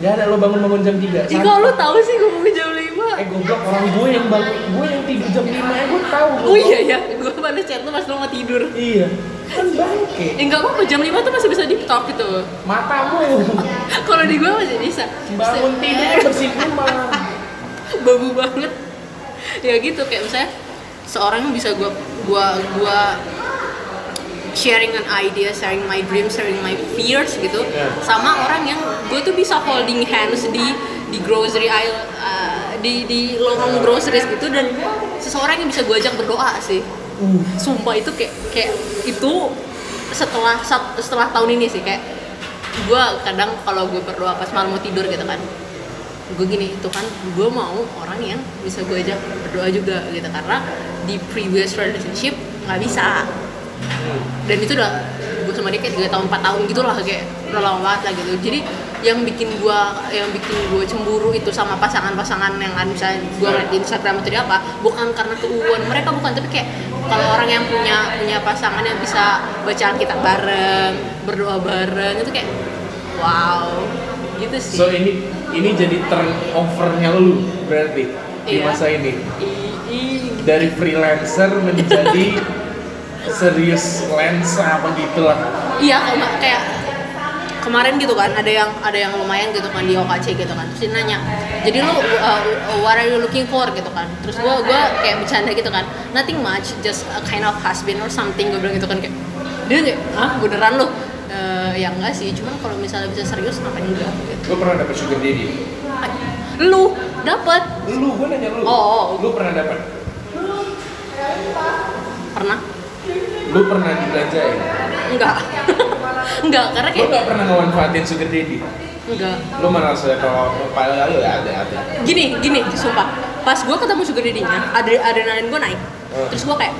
Gak ada lo bangun-bangun jam 3 Ih kok lu tahu sih gue bangun jam 5 Eh goblok orang gue yang bangun, gue yang tidur jam 5 ya gue tahu Oh iya ya, gue balas chat lu pas lu mau tidur. Iya. Kan bangke. Eh enggak apa-apa, jam 5 tuh masih bisa deep talk gitu Matamu Kalau di gue masih bisa. Bangun tidur bersih rumah. Babu banget. Ya gitu, kayak misalnya Seorang yang bisa gue gua, gua sharing an idea, sharing my dreams, sharing my fears gitu Ya. sama orang yang gue tuh bisa holding hands di di grocery aisle uh, di di lorong groceries gitu dan seseorang yang bisa gue ajak berdoa sih Uh. sumpah itu kayak kayak itu setelah setelah tahun ini sih kayak gue kadang kalau gue berdoa pas malam mau tidur gitu kan gue gini Tuhan gue mau orang yang bisa gue ajak berdoa juga gitu karena di previous relationship nggak bisa dan itu udah gue sama dia kayak 3 tahun 4 tahun gitu lah kayak udah lama banget lah gitu. Jadi yang bikin gue yang bikin gue cemburu itu sama pasangan-pasangan yang kan misalnya gue ngeliat di Instagram atau di apa bukan karena keuuan mereka bukan. Tapi kayak kalau orang yang punya punya pasangan yang bisa bacaan kita bareng berdoa bareng itu kayak wow gitu sih. So ini ini jadi turnovernya lu berarti di Iya. masa ini? I- i- dari freelancer menjadi serius lensa apa gitulah. Iya, kema- kayak kemarin gitu kan ada yang ada yang lumayan gitu kan di OKC gitu kan terus dia nanya jadi lu uh, what are you looking for? gitu kan. Terus gua gua kayak bercanda gitu kan nothing much just a kind of husband or something. Gue bilang gitu kan kayak dia kayak ah beneran lu? Eh, ya enggak sih cuman kalau misalnya bisa serius ngapain enggak gitu lu pernah dapet sugar daddy. Lu dapat lu gue nanya lu. Oh, oh. lu pernah dapet? Pernah lu pernah dibelanjain enggak enggak karena lu kayak nggak pernah ngemanfaatin sugar daddy enggak lu mana sudah kalau paling lalu ya ada ada gini gini sumpah pas gue ketemu sugar daddy-nya adre adrenalin gue naik Hmm. terus gue kayak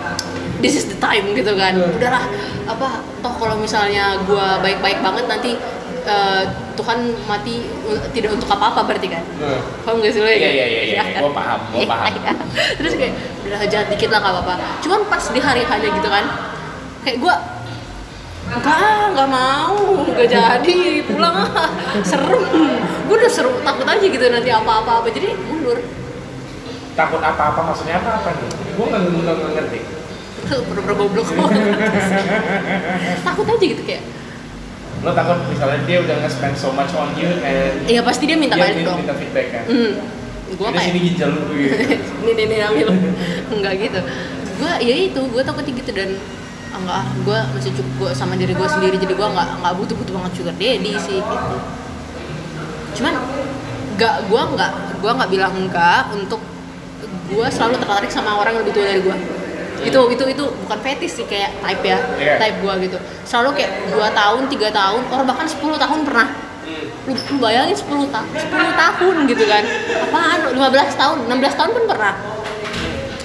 this is the time gitu kan Hmm. udahlah apa toh kalau misalnya gue baik-baik banget nanti eh, Tuhan mati tidak untuk apa-apa berarti kan Hmm. paham gak sih lo ya Iya, iya, iya, iya. kan? Gua paham, gua Iya, paham. iya. terus kayak udah jahat dikit lah gak apa-apa cuman pas di hari hanya gitu kan kayak gue enggak enggak mau enggak jadi pulang ah serem. Gue udah seru takut aja gitu nanti apa-apa apa jadi mundur. Takut apa-apa maksudnya apa apa nih? Gue nggak ngerti. Pura-pura goblok. Takut aja gitu kayak. Lo takut misalnya dia udah nge-spend so much on you and iya pasti dia minta balik dong. minta feedback kan? Hmm. Gue Udah sini kayak ginjal lu gitu. Ini nih nih ambil. Enggak gitu. Gue ya itu gue takutnya gitu dan enggak ah gue masih cukup gue sama diri gue sendiri jadi gue nggak nggak butuh butuh banget sugar daddy sih gitu. Cuman nggak gue nggak gue nggak bilang enggak untuk gue selalu tertarik sama orang yang lebih tua dari gue itu itu itu bukan fetish sih kayak type ya Iya. type gue gitu. Selalu kayak dua tahun tiga tahun or bahkan 10 tahun pernah. Lu, lu bayangin 10 tahun 10 tahun gitu kan. Apaan? 15 tahun 16 tahun pun pernah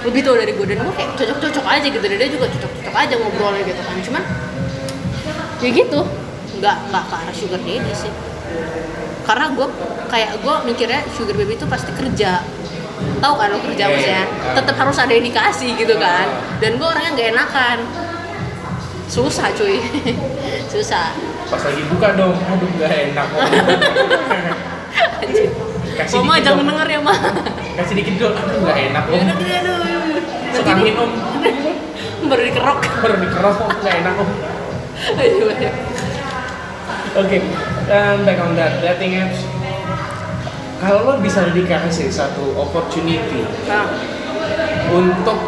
lebih tua dari gue dan gue kayak cocok-cocok aja gitu. Dan dia juga cocok-cocok aja ngobrolnya gitu kan. Cuman ya gitu. Nggak nggak ke arah sugar daddy sih. Karena gue kayak gue mikirnya sugar baby itu pasti kerja. Tahu kan lo kerja Iya, maksudnya? iya. tetap harus ada yang dikasih gitu kan. Dan gue orangnya nggak enakan. Susah cuy. Susah. Pas lagi buka dong. Aduh nggak enak. Anjir. Ma dikit jangan dong. denger ya Ma. Kasih dikit dulu. Aduh nggak enak om. Gini aduh Suka Nanti angin om. di- Baru dikerok Baru dikeras om nggak enak om. Ayo ayo Oke, um, back on that dating apps. Kalau lo bisa dikasih satu opportunity Nah untuk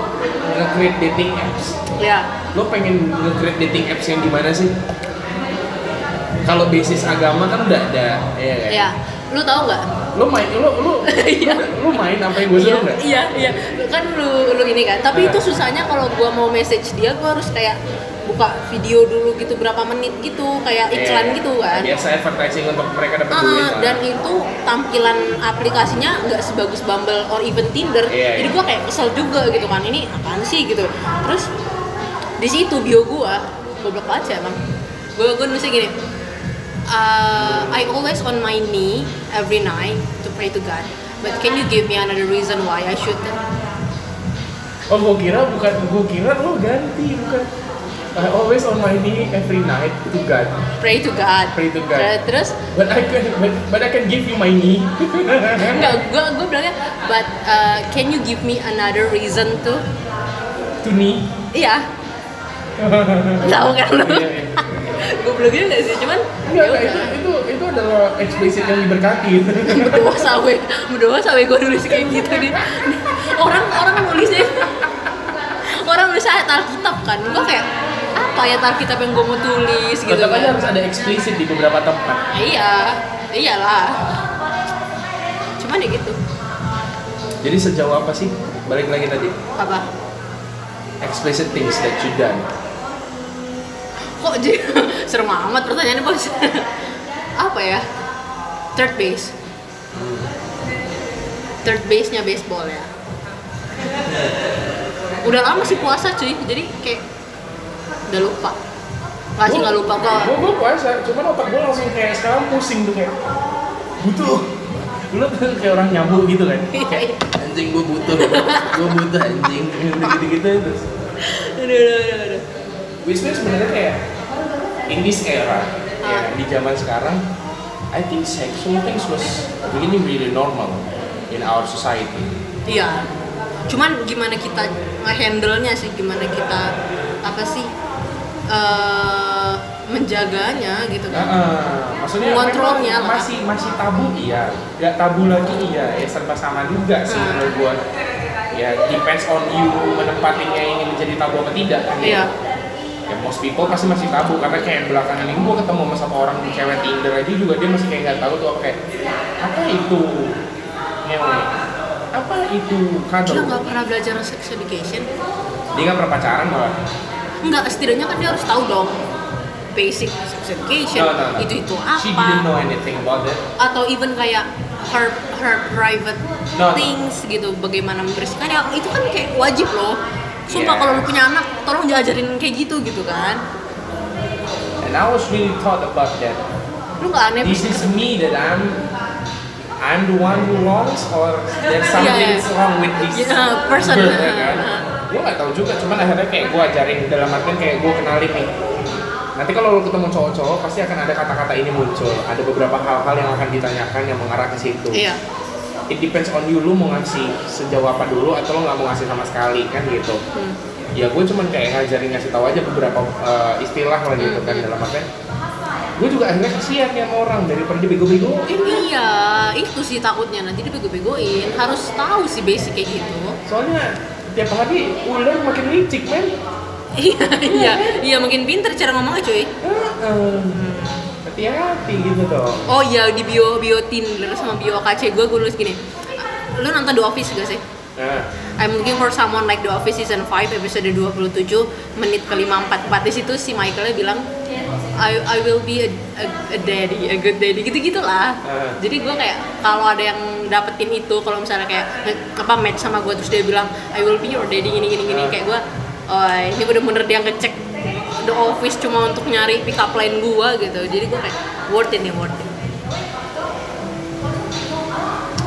nge-create dating apps, ya lo pengen nge-create dating apps yang gimana sih? Kalau basis agama kan udah ada, ya kan? Ya Lu tau nggak? Lo main, lo lo Iya. lo main yang gue Iya, suruh nggak? iya, iya. Kan lu lu ini kan. Tapi Nah. itu susahnya kalau gua mau message dia, gua harus kayak buka video dulu gitu berapa menit gitu, kayak iklan gitu kan. Biasa advertising untuk mereka dapat Ah, duit lah. dan itu tampilan aplikasinya nggak sebagus Bumble or even Tinder. Iya, Jadi iya. gua kayak kesel juga gitu kan. Ini apaan sih gitu. Terus di situ bio gua goblok banget emang. Gua gua nulisnya gini. Uh, I always on my knee every night to pray to God. But can you give me another reason why I should? Oh, gue kira bukan, gue kira lo ganti bukan. I always on my knee every night to God. Pray to God. Pray to God. Ter- Terus But I can, but, but I can give you my knee. enggak, gua gua bilangnya, but uh, can you give me another reason to? to knee. Iya. Tahu kan lu? Iya, iya. Gobloknya nggak sih, cuman Enggak, ya enggak, itu itu itu adalah eksplisit yang diberkati. berdoa sawe berdoa sawe gue nulis kayak gitu nih orang orang nulisnya orang nulis ayat Alkitab kan gue kayak apa ya Alkitab yang gue mau tulis gitu Tetap kan harus ada eksplisit di beberapa tempat. Ya iya iyalah cuman ya gitu Jadi sejauh apa sih? Balik lagi tadi. apa Explicit things that you done. Kok jadi serem amat pertanyaannya bos. Apa ya? Third base. Third base nya baseball ya. Udah lama sih puasa cuy. Jadi kayak udah lupa. Nggak sih nggak lupa kok Gue gue puasa, cuman otak gue langsung kayak sekarang pusing tuh kayak butuh. Lu tuh kayak orang nyambung gitu kan? Kayak anjing gue butuh, gue butuh anjing, gitu-gitu terus. aduh aduh aduh, means sebenarnya kayak in this era, ya, Ah. di zaman sekarang, I think sexual things was really really normal in our society. iya cuman gimana kita nge-handle nya sih gimana kita apa sih eh, menjaganya gitu kan eh, maksudnya memang lah. masih masih tabu iya, nggak tabu lagi iya, ya serba sama juga sih Hmm. menurut gua. Ya depends on you menempatinya ini menjadi tabu apa tidak. kan, ya. iya Ya most people pasti masih tabu karena kayak belakangan ini gua ketemu sama sama orang cewek Tinder aja juga dia masih kayak nggak tahu tuh apa kayak apa itu ngewe, apa itu kado. dia nggak pernah belajar sex education Dia nggak pernah pacaran malah. Enggak, setidaknya kan dia harus tahu dong basic sex education No, no, no. itu itu She didn't know apa anything about that. atau even kayak her her private No, no. things gitu bagaimana membersihkan ya itu kan kayak wajib loh sumpah Yeah. kalau lu punya anak tolong diajarin kayak gitu gitu kan And I was really thought about that. lu nggak aneh This is me that I'm I'm the one who wrongs or there's something Yeah, yeah. wrong with this Yeah, person. girl, ya kan? Gue gak tahu juga, cuman akhirnya kayak gue ajarin dalam artian kayak gue kenalin nih. Nanti kalau lo ketemu cowok-cowok pasti akan ada kata-kata ini muncul. Ada beberapa hal-hal yang akan ditanyakan yang mengarah ke situ. iya It depends on you, lu mau ngasih sejauh apa dulu atau lo nggak mau ngasih sama sekali kan gitu. Hmm. Ya gue cuman kayak ngajarin ngasih tahu aja beberapa uh, istilah lah gitu kan Hmm. dalam artian. Gue juga akhirnya kasihan ya sama orang daripada dibego-begoin iya itu sih takutnya nanti dibego-begoin harus tahu sih basic kayak gitu Soalnya tiap hari ular makin licik men. iya iya iya makin pinter cara ngomongnya cuy Heeh. Hati-hati gitu dong. Oh iya di bio bio Tinder sama bio KC gue gue nulis gini. Lu nonton The Office gak sih? Nah, I'm looking for someone like The Office season 5 episode 27 menit ke 544 di situ si Michaelnya bilang I, I will be a, a, a daddy, a good daddy gitu gitulah. Ah. Jadi gue kayak kalau ada yang dapetin itu kalau misalnya kayak apa match sama gue terus dia bilang I will be your daddy gini gini gini Ah. kayak gue oh ini bener-bener dia ngecek The Office cuma untuk nyari pick up line gue gitu. Jadi gue kayak worth it nih worth it.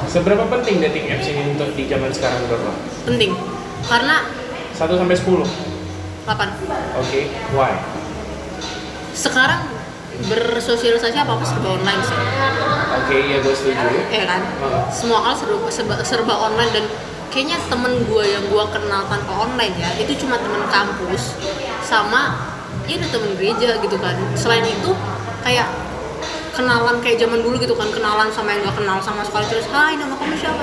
seberapa penting dating apps ini untuk di zaman sekarang menurut lo? Penting karena 1 sampai 10. Oke, 8 why? sekarang bersosialisasi apa apa serba online sih Oke, iya gue setuju. ya kan Hmm. semua hal serba, serba, serba online dan kayaknya temen gue yang gue kenal tanpa online ya itu cuma temen kampus sama ya ada temen gereja gitu kan. Selain itu kayak kenalan kayak zaman dulu gitu kan kenalan sama yang gak kenal sama sekali terus hai nama kamu siapa?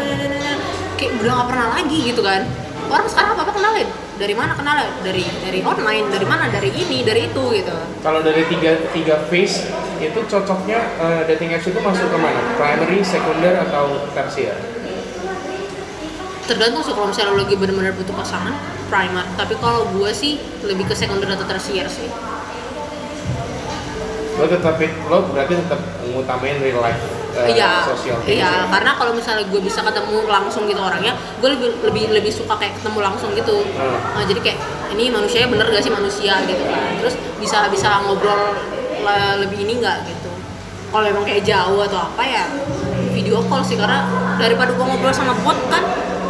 Kayak udah gak pernah lagi gitu kan. Orang sekarang apa apa kenalin. Dari mana kenalin? Dari dari online dari mana? Dari ini dari itu gitu. Kalau dari tiga tiga phase itu cocoknya eh, dating apps itu masuk ke mana? Primary, sekunder atau tersier? Tergantung sih kalau misalnya lo lagi benar-benar butuh pasangan primer. Tapi kalau gue sih lebih ke sekunder atau tersier sih. Lo tetap lo berarti tetap ngutamain real life eh, iya things iya. ya? karena kalau misalnya gue bisa ketemu langsung gitu orangnya gue lebih lebih lebih suka kayak ketemu langsung gitu. Hmm. Nah, jadi kayak ini manusianya bener gak sih manusia? gitu kan. Terus bisa bisa ngobrol le- lebih ini nggak gitu. Kalau memang kayak jauh atau apa ya video call sih. Karena daripada gue ngobrol sama bot kan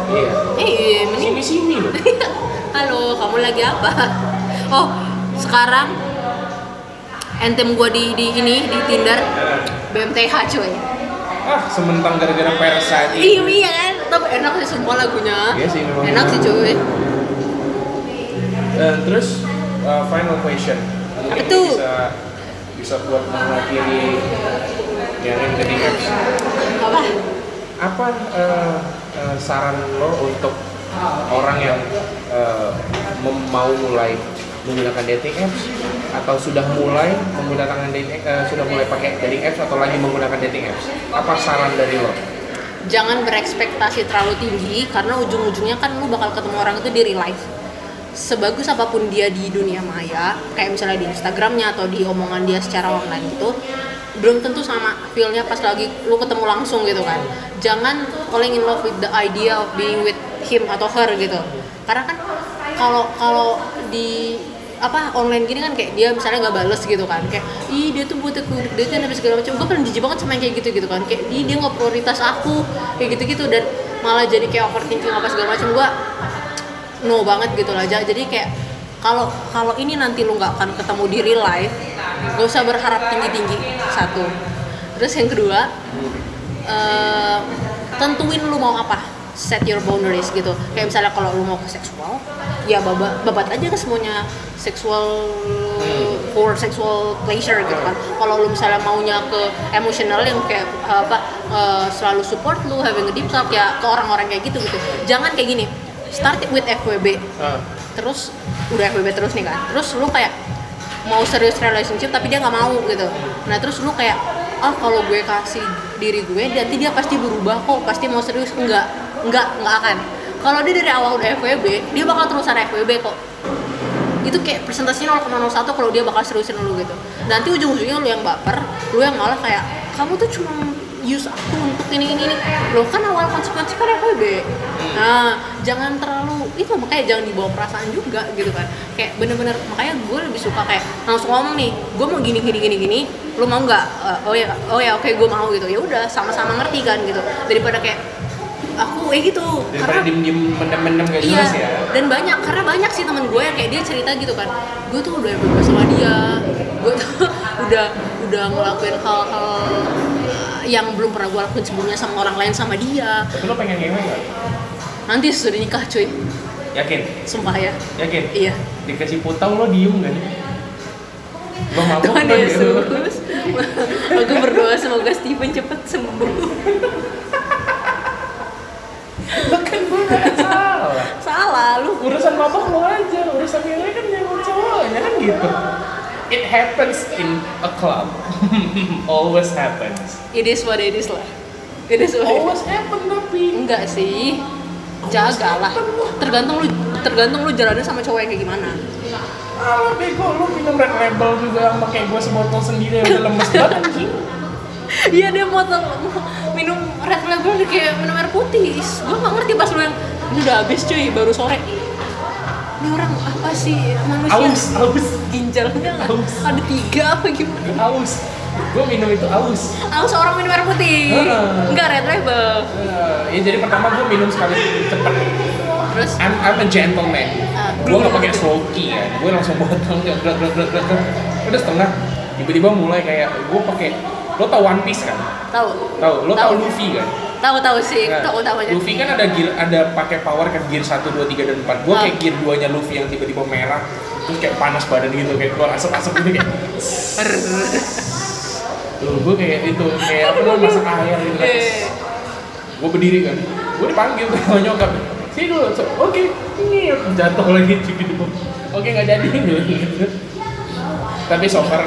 Iya. eh mending Sini sini lo. Halo, kamu lagi apa? Oh, sekarang entem gua di di ini di Tinder BMTH coy. Ah, sementang gara-gara parasite. Iya iya kan, tapi enak sih semua lagunya. Iya sih, memang Enak sih cuy. Eh, terus eh, final question. Apa tuh? bisa bisa buat mengakhiri yang ini dating apps. Apa? Apa eh, eh, saran lo untuk orang yang mem- mau mulai menggunakan dating apps atau sudah mulai menggunakan dating eh, sudah mulai pakai dating apps atau lagi menggunakan dating apps? Apa saran dari lo? Jangan berekspektasi terlalu tinggi karena ujung-ujungnya kan lu bakal ketemu orang itu di real life. Sebagus apa pun dia di dunia maya, kayak misalnya di Instagramnya atau di omongan dia secara online itu, belum tentu sama feelnya pas lagi lu ketemu langsung gitu kan. Jangan falling in love with the idea of being with him atau her gitu. Karena kan kalau kalau di apa online gini kan kayak dia misalnya nggak bales gitu kan. Kayak ih dia tuh buat aku dia tuh apa segala macam. Gue paling jijik banget sama yang kayak gitu gitu kan. Kayak ih dia nggak prioritas aku. Kayak gitu gitu dan malah jadi kayak overthinking apa segala macam. Gue no banget gitu lah Ja- jadi kayak kalau kalau ini nanti lu nggak akan ketemu di real life gak usah berharap tinggi tinggi satu. Terus yang kedua eh, tentuin lu mau apa set your boundaries gitu. Kayak misalnya kalau lu mau ke seksual ya babat babat aja ke semuanya seksual for sexual pleasure gitu kan. Kalau lu misalnya maunya ke emotional yang kayak apa eh, selalu support lu having a deep talk ya ke orang-orang kayak gitu gitu. Jangan kayak gini start with FWB Ah, terus udah FWB terus nih kan? Terus lu kayak mau serius relationship tapi dia nggak mau gitu. Nah terus lu kayak ah kalau gue kasih diri gue nanti dia pasti berubah kok pasti mau serius. Enggak enggak enggak akan. Kalau dia dari awal udah FWB dia bakal terusan FWB kok. Itu kayak presentasinya 0,01 kalau dia bakal seriusin lu gitu. Nanti ujung-ujungnya lu yang baper lu yang malah kayak kamu tuh cuma use aku untuk ini ini ini. Lo kan awal konsekuensi kan FWB nah jangan terlalu itu makanya jangan dibawa perasaan juga gitu kan. Kayak bener-bener makanya gue lebih suka kayak langsung ngomong nih gue mau gini gini gini gini lo mau nggak? Eh, oh ya oh ya oke gue mau gitu. Ya udah sama-sama ngerti kan gitu. Daripada kayak aku eh gitu. Daripada diem-diem mendem-mendem gak Iya, jelas ya. dan banyak karena banyak sih temen gue yang kayak dia cerita gitu kan, gue tuh udah bebas sama dia, gue tuh udah udah ngelakuin hal-hal yang belum pernah gue lakuin sebelumnya sama orang lain sama dia. Tapi lo pengen ngewe gak? Nanti sudah nikah cuy, Yakin? sumpah ya. Yakin? Iya. Dikasih putau lo diem gak nih? Lo mabuk Tuhan kan? Yesus, aku berdoa semoga Steven cepet sembuh. Lo kan gue salah. Salah lu. Urusan mabuk lo aja, urusan ngewe kan yang cowoknya kan gitu. It happens in a club. Always happens. It is what it is lah. It is what it is. Always happen tapi. Enggak sih. Jagalah. Tergantung lu tergantung lu jalannya sama cowok yang kayak gimana. Ah, bego lo minum red label juga sama kayak gue sebotol sendiri udah lemes banget anjing. Iya dia mau minum red label kayak minum air putih. Gue nggak ngerti pas lu yang udah habis cuy baru sore. Ini orang apa sih manusia? Aus, aus, Ginjalnya nggak- Aus. ada tiga apa gimana? aus. Gue minum itu aus. Harus orang minum air putih. Heeh. Enggak red label. Eh, ya jadi pertama gue minum sekali cepet. Terus I'm, I'm a gentleman. Ah, gue gak pakai sloki ya. Gue langsung botol, glak glak glak glak glak. Udah setengah. tiba-tiba mulai kayak gue pakai lo tau One Piece kan tahu tahu lo tau. Luffy kan tahu tahu sih Nah, tahu tahu aja Luffy kan ada gear ada pakai power kan gear 1 2 3 dan 4. Gua Ah. kayak gear 2-nya Luffy yang tiba-tiba merah terus kayak panas badan gitu kayak keluar asap-asap gitu kayak Loh, gue kayak itu kayak apa namanya masak air gitu kan. Eh, Gue berdiri kan. Gue dipanggil sama nyokap. Sini dulu. So, Oke, ini jatuh lagi gitu. Oke, nggak jadi gitu. Tapi so far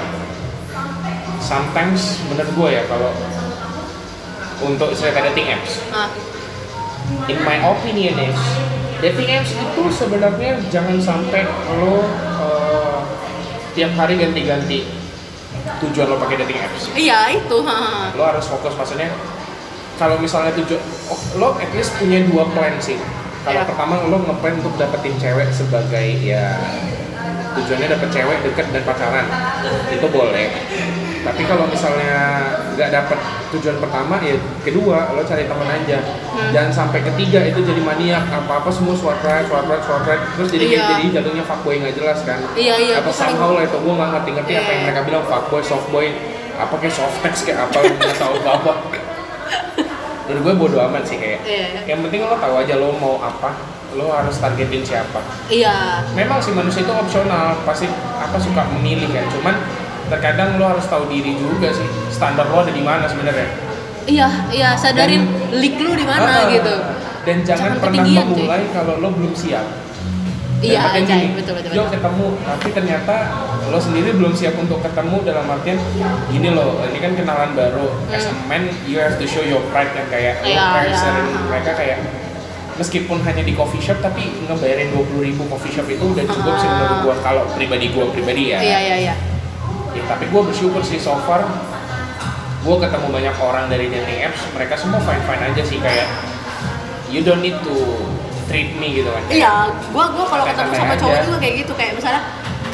sometimes menurut gue ya kalau untuk istilah dating apps. Ah, in my opinion is dating apps itu sebenarnya jangan sampai lo uh, tiap hari ganti-ganti tujuan lo pakai dating apps. Iya itu. Ha. lo harus fokus maksudnya kalau misalnya tujuan oh, lo at least punya dua plan sih. Kalau Iya. pertama lo ngeplan untuk dapetin cewek sebagai ya tujuannya dapet cewek deket dan pacaran. Itu boleh tapi kalau misalnya nggak dapet tujuan pertama ya kedua lo cari teman aja. Hmm. jangan sampai ketiga itu jadi maniak. Apa apa semua right swipe right swipe right terus jadi Iya. jadi jatuhnya fuckboy nggak jelas kan? Iya, iya, atau somehow lah itu gue nggak ngerti ngerti apa yang Iya. mereka bilang fuckboy softboy. Apa kayak soft text kayak apa nggak tahu apa apa menurut gue bodo amat sih kayak. Iya. yang penting lo tahu aja lo mau apa. Lo harus targetin siapa. Iya. Memang sih manusia itu opsional pasti apa suka memilih kan cuman terkadang lo harus tahu diri juga sih standar lo ada di mana sebenarnya iya iya sadarin leak lu di mana Ah, gitu dan jangan, Jangan pernah memulai kalau lo belum siap iya gini, betul betul betul ketemu, tapi ternyata lo sendiri belum siap untuk ketemu dalam artian gini loh, ini kan kenalan baru. As a man, you have to show your pride kan kayak lo Hmm. Iya, kayak iya. sering mereka kayak meskipun hanya di coffee shop tapi ngebayarin 20.000 ribu coffee shop itu udah cukup sih Ah. menurut gua kalau pribadi gua pribadi ya. iya iya iya Ya, tapi gua bersyukur sih so far. Gua ketemu banyak orang dari dating apps, mereka semua fine fine aja sih kayak you don't need to treat me gitu kan. iya gua gua kalau ketemu sama cowok juga kayak gitu. Kayak misalnya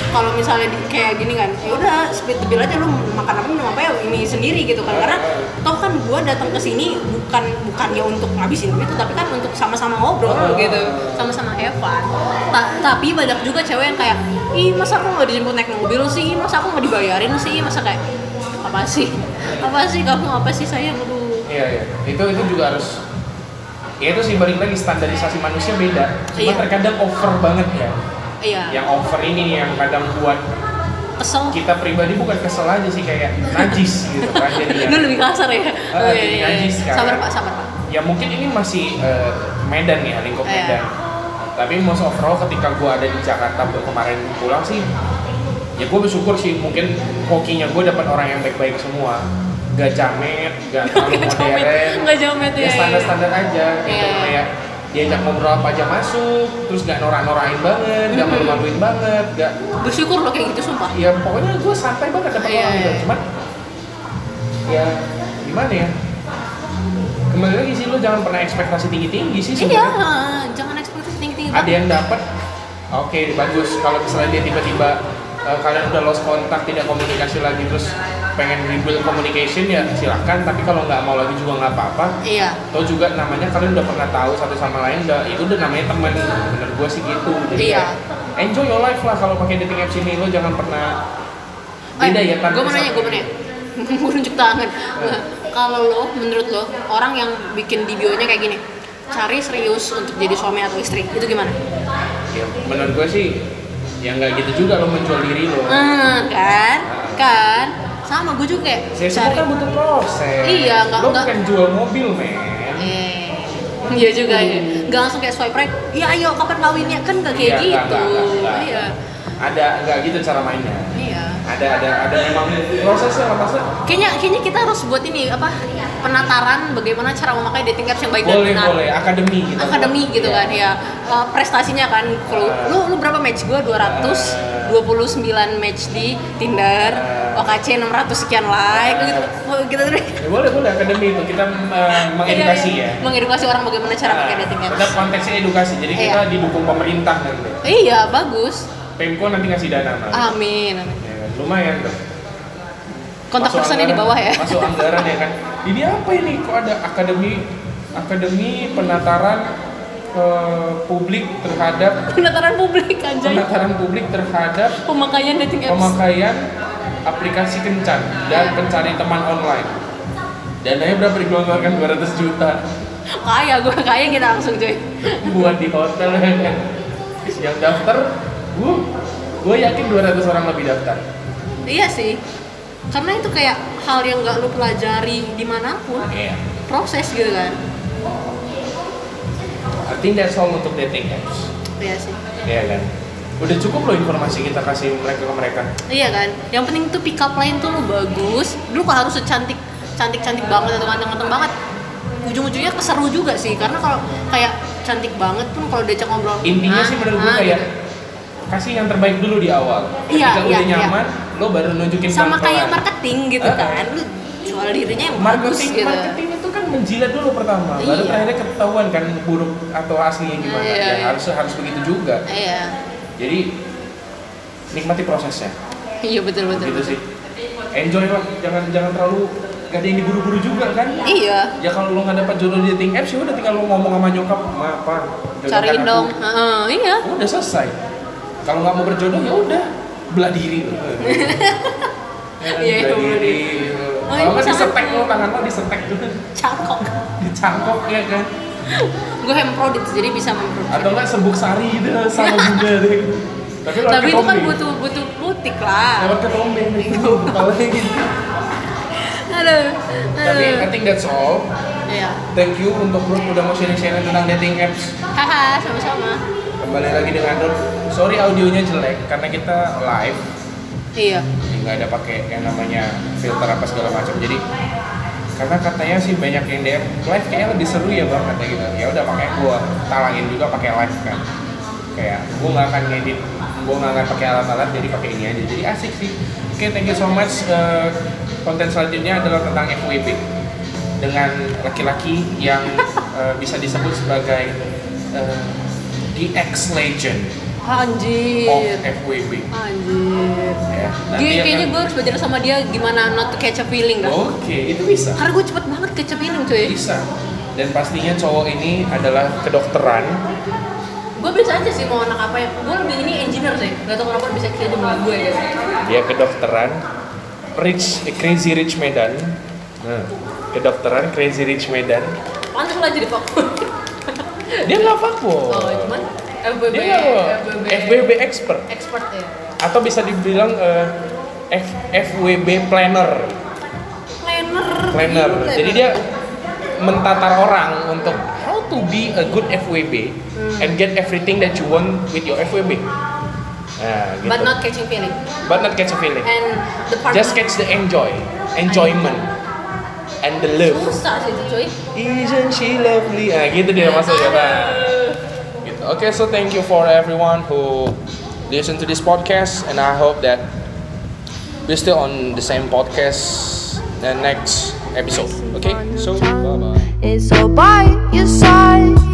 kalau misalnya di, kayak gini kan ya udah split the bill aja lu makan apa minum apa ya ini sendiri gitu kan karena toh kan gua datang ke sini bukan bukannya untuk ngabisin duit tapi kan untuk sama-sama ngobrol Oh. gitu sama-sama have fun Ta- tapi banyak juga cewek yang kayak ih masa aku nggak dijemput naik mobil sih masa aku nggak dibayarin sih masa kayak apa sih apa sih kamu apa sih sayang aduh Iya iya. Itu itu juga harus ya itu sih balik lagi standarisasi manusia beda. Cuma Iya. terkadang over banget ya. Iya Yang over ini nih yang kadang buat kesel kita pribadi bukan kesel aja sih kayak najis gitu kan jadi Lu lebih kasar ya? Ah, jadi najis kan. Sabar pak, sabar pak. ya mungkin ini masih eh, Medan ya lingkup Iya. Medan. Tapi most overall ketika gua ada di Jakarta kemarin pulang sih ya gue bersyukur sih mungkin hokinya gue dapat orang yang baik-baik semua gak jamet, gak terlalu modern Nggak jamet ya ya. standar-standar aja gitu Iya. kayak diajak ngobrol apa aja masuk terus gak norak-norain banget gak Mhm. malu-maluin banget gak Bersyukur lo kayak gitu sumpah. ya pokoknya gue santai banget dapet Iya, orang iya. cuman ya gimana ya kembali lagi sih lo jangan pernah ekspektasi tinggi-tinggi sih Iya, sebenarnya jangan ekspektasi tinggi-tinggi. ada yang dapat oke bagus kalau misalnya dia tiba-tiba eh, kalian udah lost kontak tidak komunikasi lagi terus pengen rebuild communication ya silahkan tapi kalau nggak mau lagi juga nggak apa-apa Iya. atau juga namanya kalian udah pernah tahu satu sama lain udah itu udah namanya teman menurut gue sih gitu jadi Iya. kayak, enjoy your life lah kalau pakai dating apps ini lo jangan pernah beda ya Gue mau nanya, gue mau nanya. Gue nunjuk tangan. Kalau lo, menurut lo, orang yang bikin di bio-nya kayak gini, cari serius untuk jadi suami atau istri, itu gimana? ya, menurut gue sih ya nggak gitu juga lo menjual diri lo Ah, kan? Kan? Sama gue juga kayak saya semua kan butuh proses Iya, nggak- lo nggak- bukan jual mobil men Eh, iya juga ya. Gak langsung kayak swipe right. Iya ayo kapan kawinnya kan gak kayak Iya, gitu. nggak, nggak, nggak, nggak. Iya. ada nggak gitu cara mainnya Iya. Ada ada ada memang prosesnya maksudnya Kayaknya kayaknya kita harus buat ini apa penataran bagaimana cara memakai dating apps yang baik dan boleh benar. boleh akademi gitu Akademi gitu kan ya. Eh, prestasinya kan kalau Ah. lu lu berapa match gua 229 match di Tinder. Ah. OKC 600 sekian like gitu. Oh, gitu terus. ya, boleh boleh akademi itu kita eh, mengedukasi Iya, ya iya. Mengedukasi orang bagaimana cara pakai Nah, dating apps. tetap konteksnya edukasi jadi kita Iya. didukung pemerintah nanti Iya, bagus. Pemko nanti ngasih dana malah. Amin. amin. Lumayan tuh Kontak Masuk personnya di bawah ya. masuk anggaran ya kan ini apa ini kok ada akademi akademi penataran eh, publik terhadap Penataran publik anjay. penataran publik terhadap Pemakaian dating apps. pemakaian aplikasi kencan dan pencari teman online. Dananya berapa digelontorkan 200 juta kaya gue kaya kita langsung cuy buat di hotel ya kan. Yang daftar, gue gue yakin 200 orang lebih daftar. Iya sih karena itu kayak hal yang nggak lu pelajari di mana pun Iya. proses gitu kan I think that's all untuk dating apps. iya sih Iya kan? Udah cukup loh informasi kita kasih mereka ke mereka. iya kan yang penting tuh pick up line tuh lu bagus lu kok harus secantik cantik cantik banget atau ganteng-ganteng banget ujung-ujungnya keseru juga sih karena kalau kayak cantik banget pun kalau diajak ngobrol Intinya ah, sih menurut gue ah, kayak gitu. kasih yang terbaik dulu di awal. Iya, Ketika iya, udah iya. nyaman, lo baru nunjukin sama kayak marketing gitu ah. kan. Lu jual dirinya yang bagus marketing gitu. marketing itu kan menjilat dulu pertama. Baru Iya. akhirnya ketahuan kan buruk atau aslinya gimana. Iya, ya iya. harus harus begitu juga. Iya. Jadi nikmati prosesnya. Iya betul betul, gitu sih. Enjoy lah. Jangan jangan terlalu gak ada yang diburu-buru juga kan? Iya. Ya kalau lo nggak dapat jodoh di dating apps ya udah tinggal lo ngomong sama nyokap ma apa cariin aku." dong. Heeh, iya. Udah selesai. Kalau nggak mau berjodoh ya udah belah diri. Lo Ya kan, Iya, iya, belah belah diri. Oh, kalau ini nggak disetek lo tangan lo disetek tuh cangkok dicangkok ya kan? Gue hemprodit jadi bisa memproduksi atau enggak serbuk sari gitu sama bunga deh. Tapi tapi itu kan butuh butuh butik lah. Lewat ketombe gitu kepalanya gitu aduh tapi I think that's all. Iya. Thank you untuk Ruth udah mau sharing-sharing tentang dating apps. Haha sama-sama kembali lagi dengan Ruth sorry audionya jelek karena kita live. Iya. Nggak ada pakai yang namanya filter apa segala macam. Jadi karena katanya sih banyak yang DM live kayaknya lebih seru ya bang kata gitu. Ya udah makanya gua talangin juga pakai live kan. Kayak gua nggak akan ngedit gua nggak akan pakai alat-alat jadi pakai ini aja. Jadi asik sih. Oke thank you so much. Eh, konten selanjutnya adalah tentang FWB dengan laki-laki yang eh, bisa disebut sebagai eh, the ex legend of anjir FWB anjir ya akan- kayaknya gue harus belajar sama dia gimana not to catch a feeling dah. Oke, itu bisa. Karena gue cepet banget catch a feeling cuy. Bisa. Dan pastinya cowok ini adalah kedokteran. Gue biasa aja sih mau anak apa ya. Gue lebih ini engineer sih. Gak tau kenapa bisa aja sama gue gitu. Dia kedokteran. Rich, eh, Crazy Rich Medan. Nah, kedokteran Crazy Rich Medan. Pantas lah jadi fuckboy. Dia nggak fuckboy. Oh cuman FBB, Dia nggak FWB expert. expert ya. Atau bisa dibilang eh, F, FWB planner. Planner. Planner. Jadi dia mentatar orang untuk how to be a good FWB Hmm. and get everything that you want with your FWB. Nah, gitu. But not catching feeling. But not catch a feeling. And the part Just catch the enjoy, enjoyment, and the love. susah sih itu cuy. Isn't she lovely? Nah, gitu dia maksudnya. Nah, gitu. Okay, so thank you for everyone who listen to this podcast, and I hope that we're still on the same podcast the next episode. Okay, so bye bye. It's all by your side.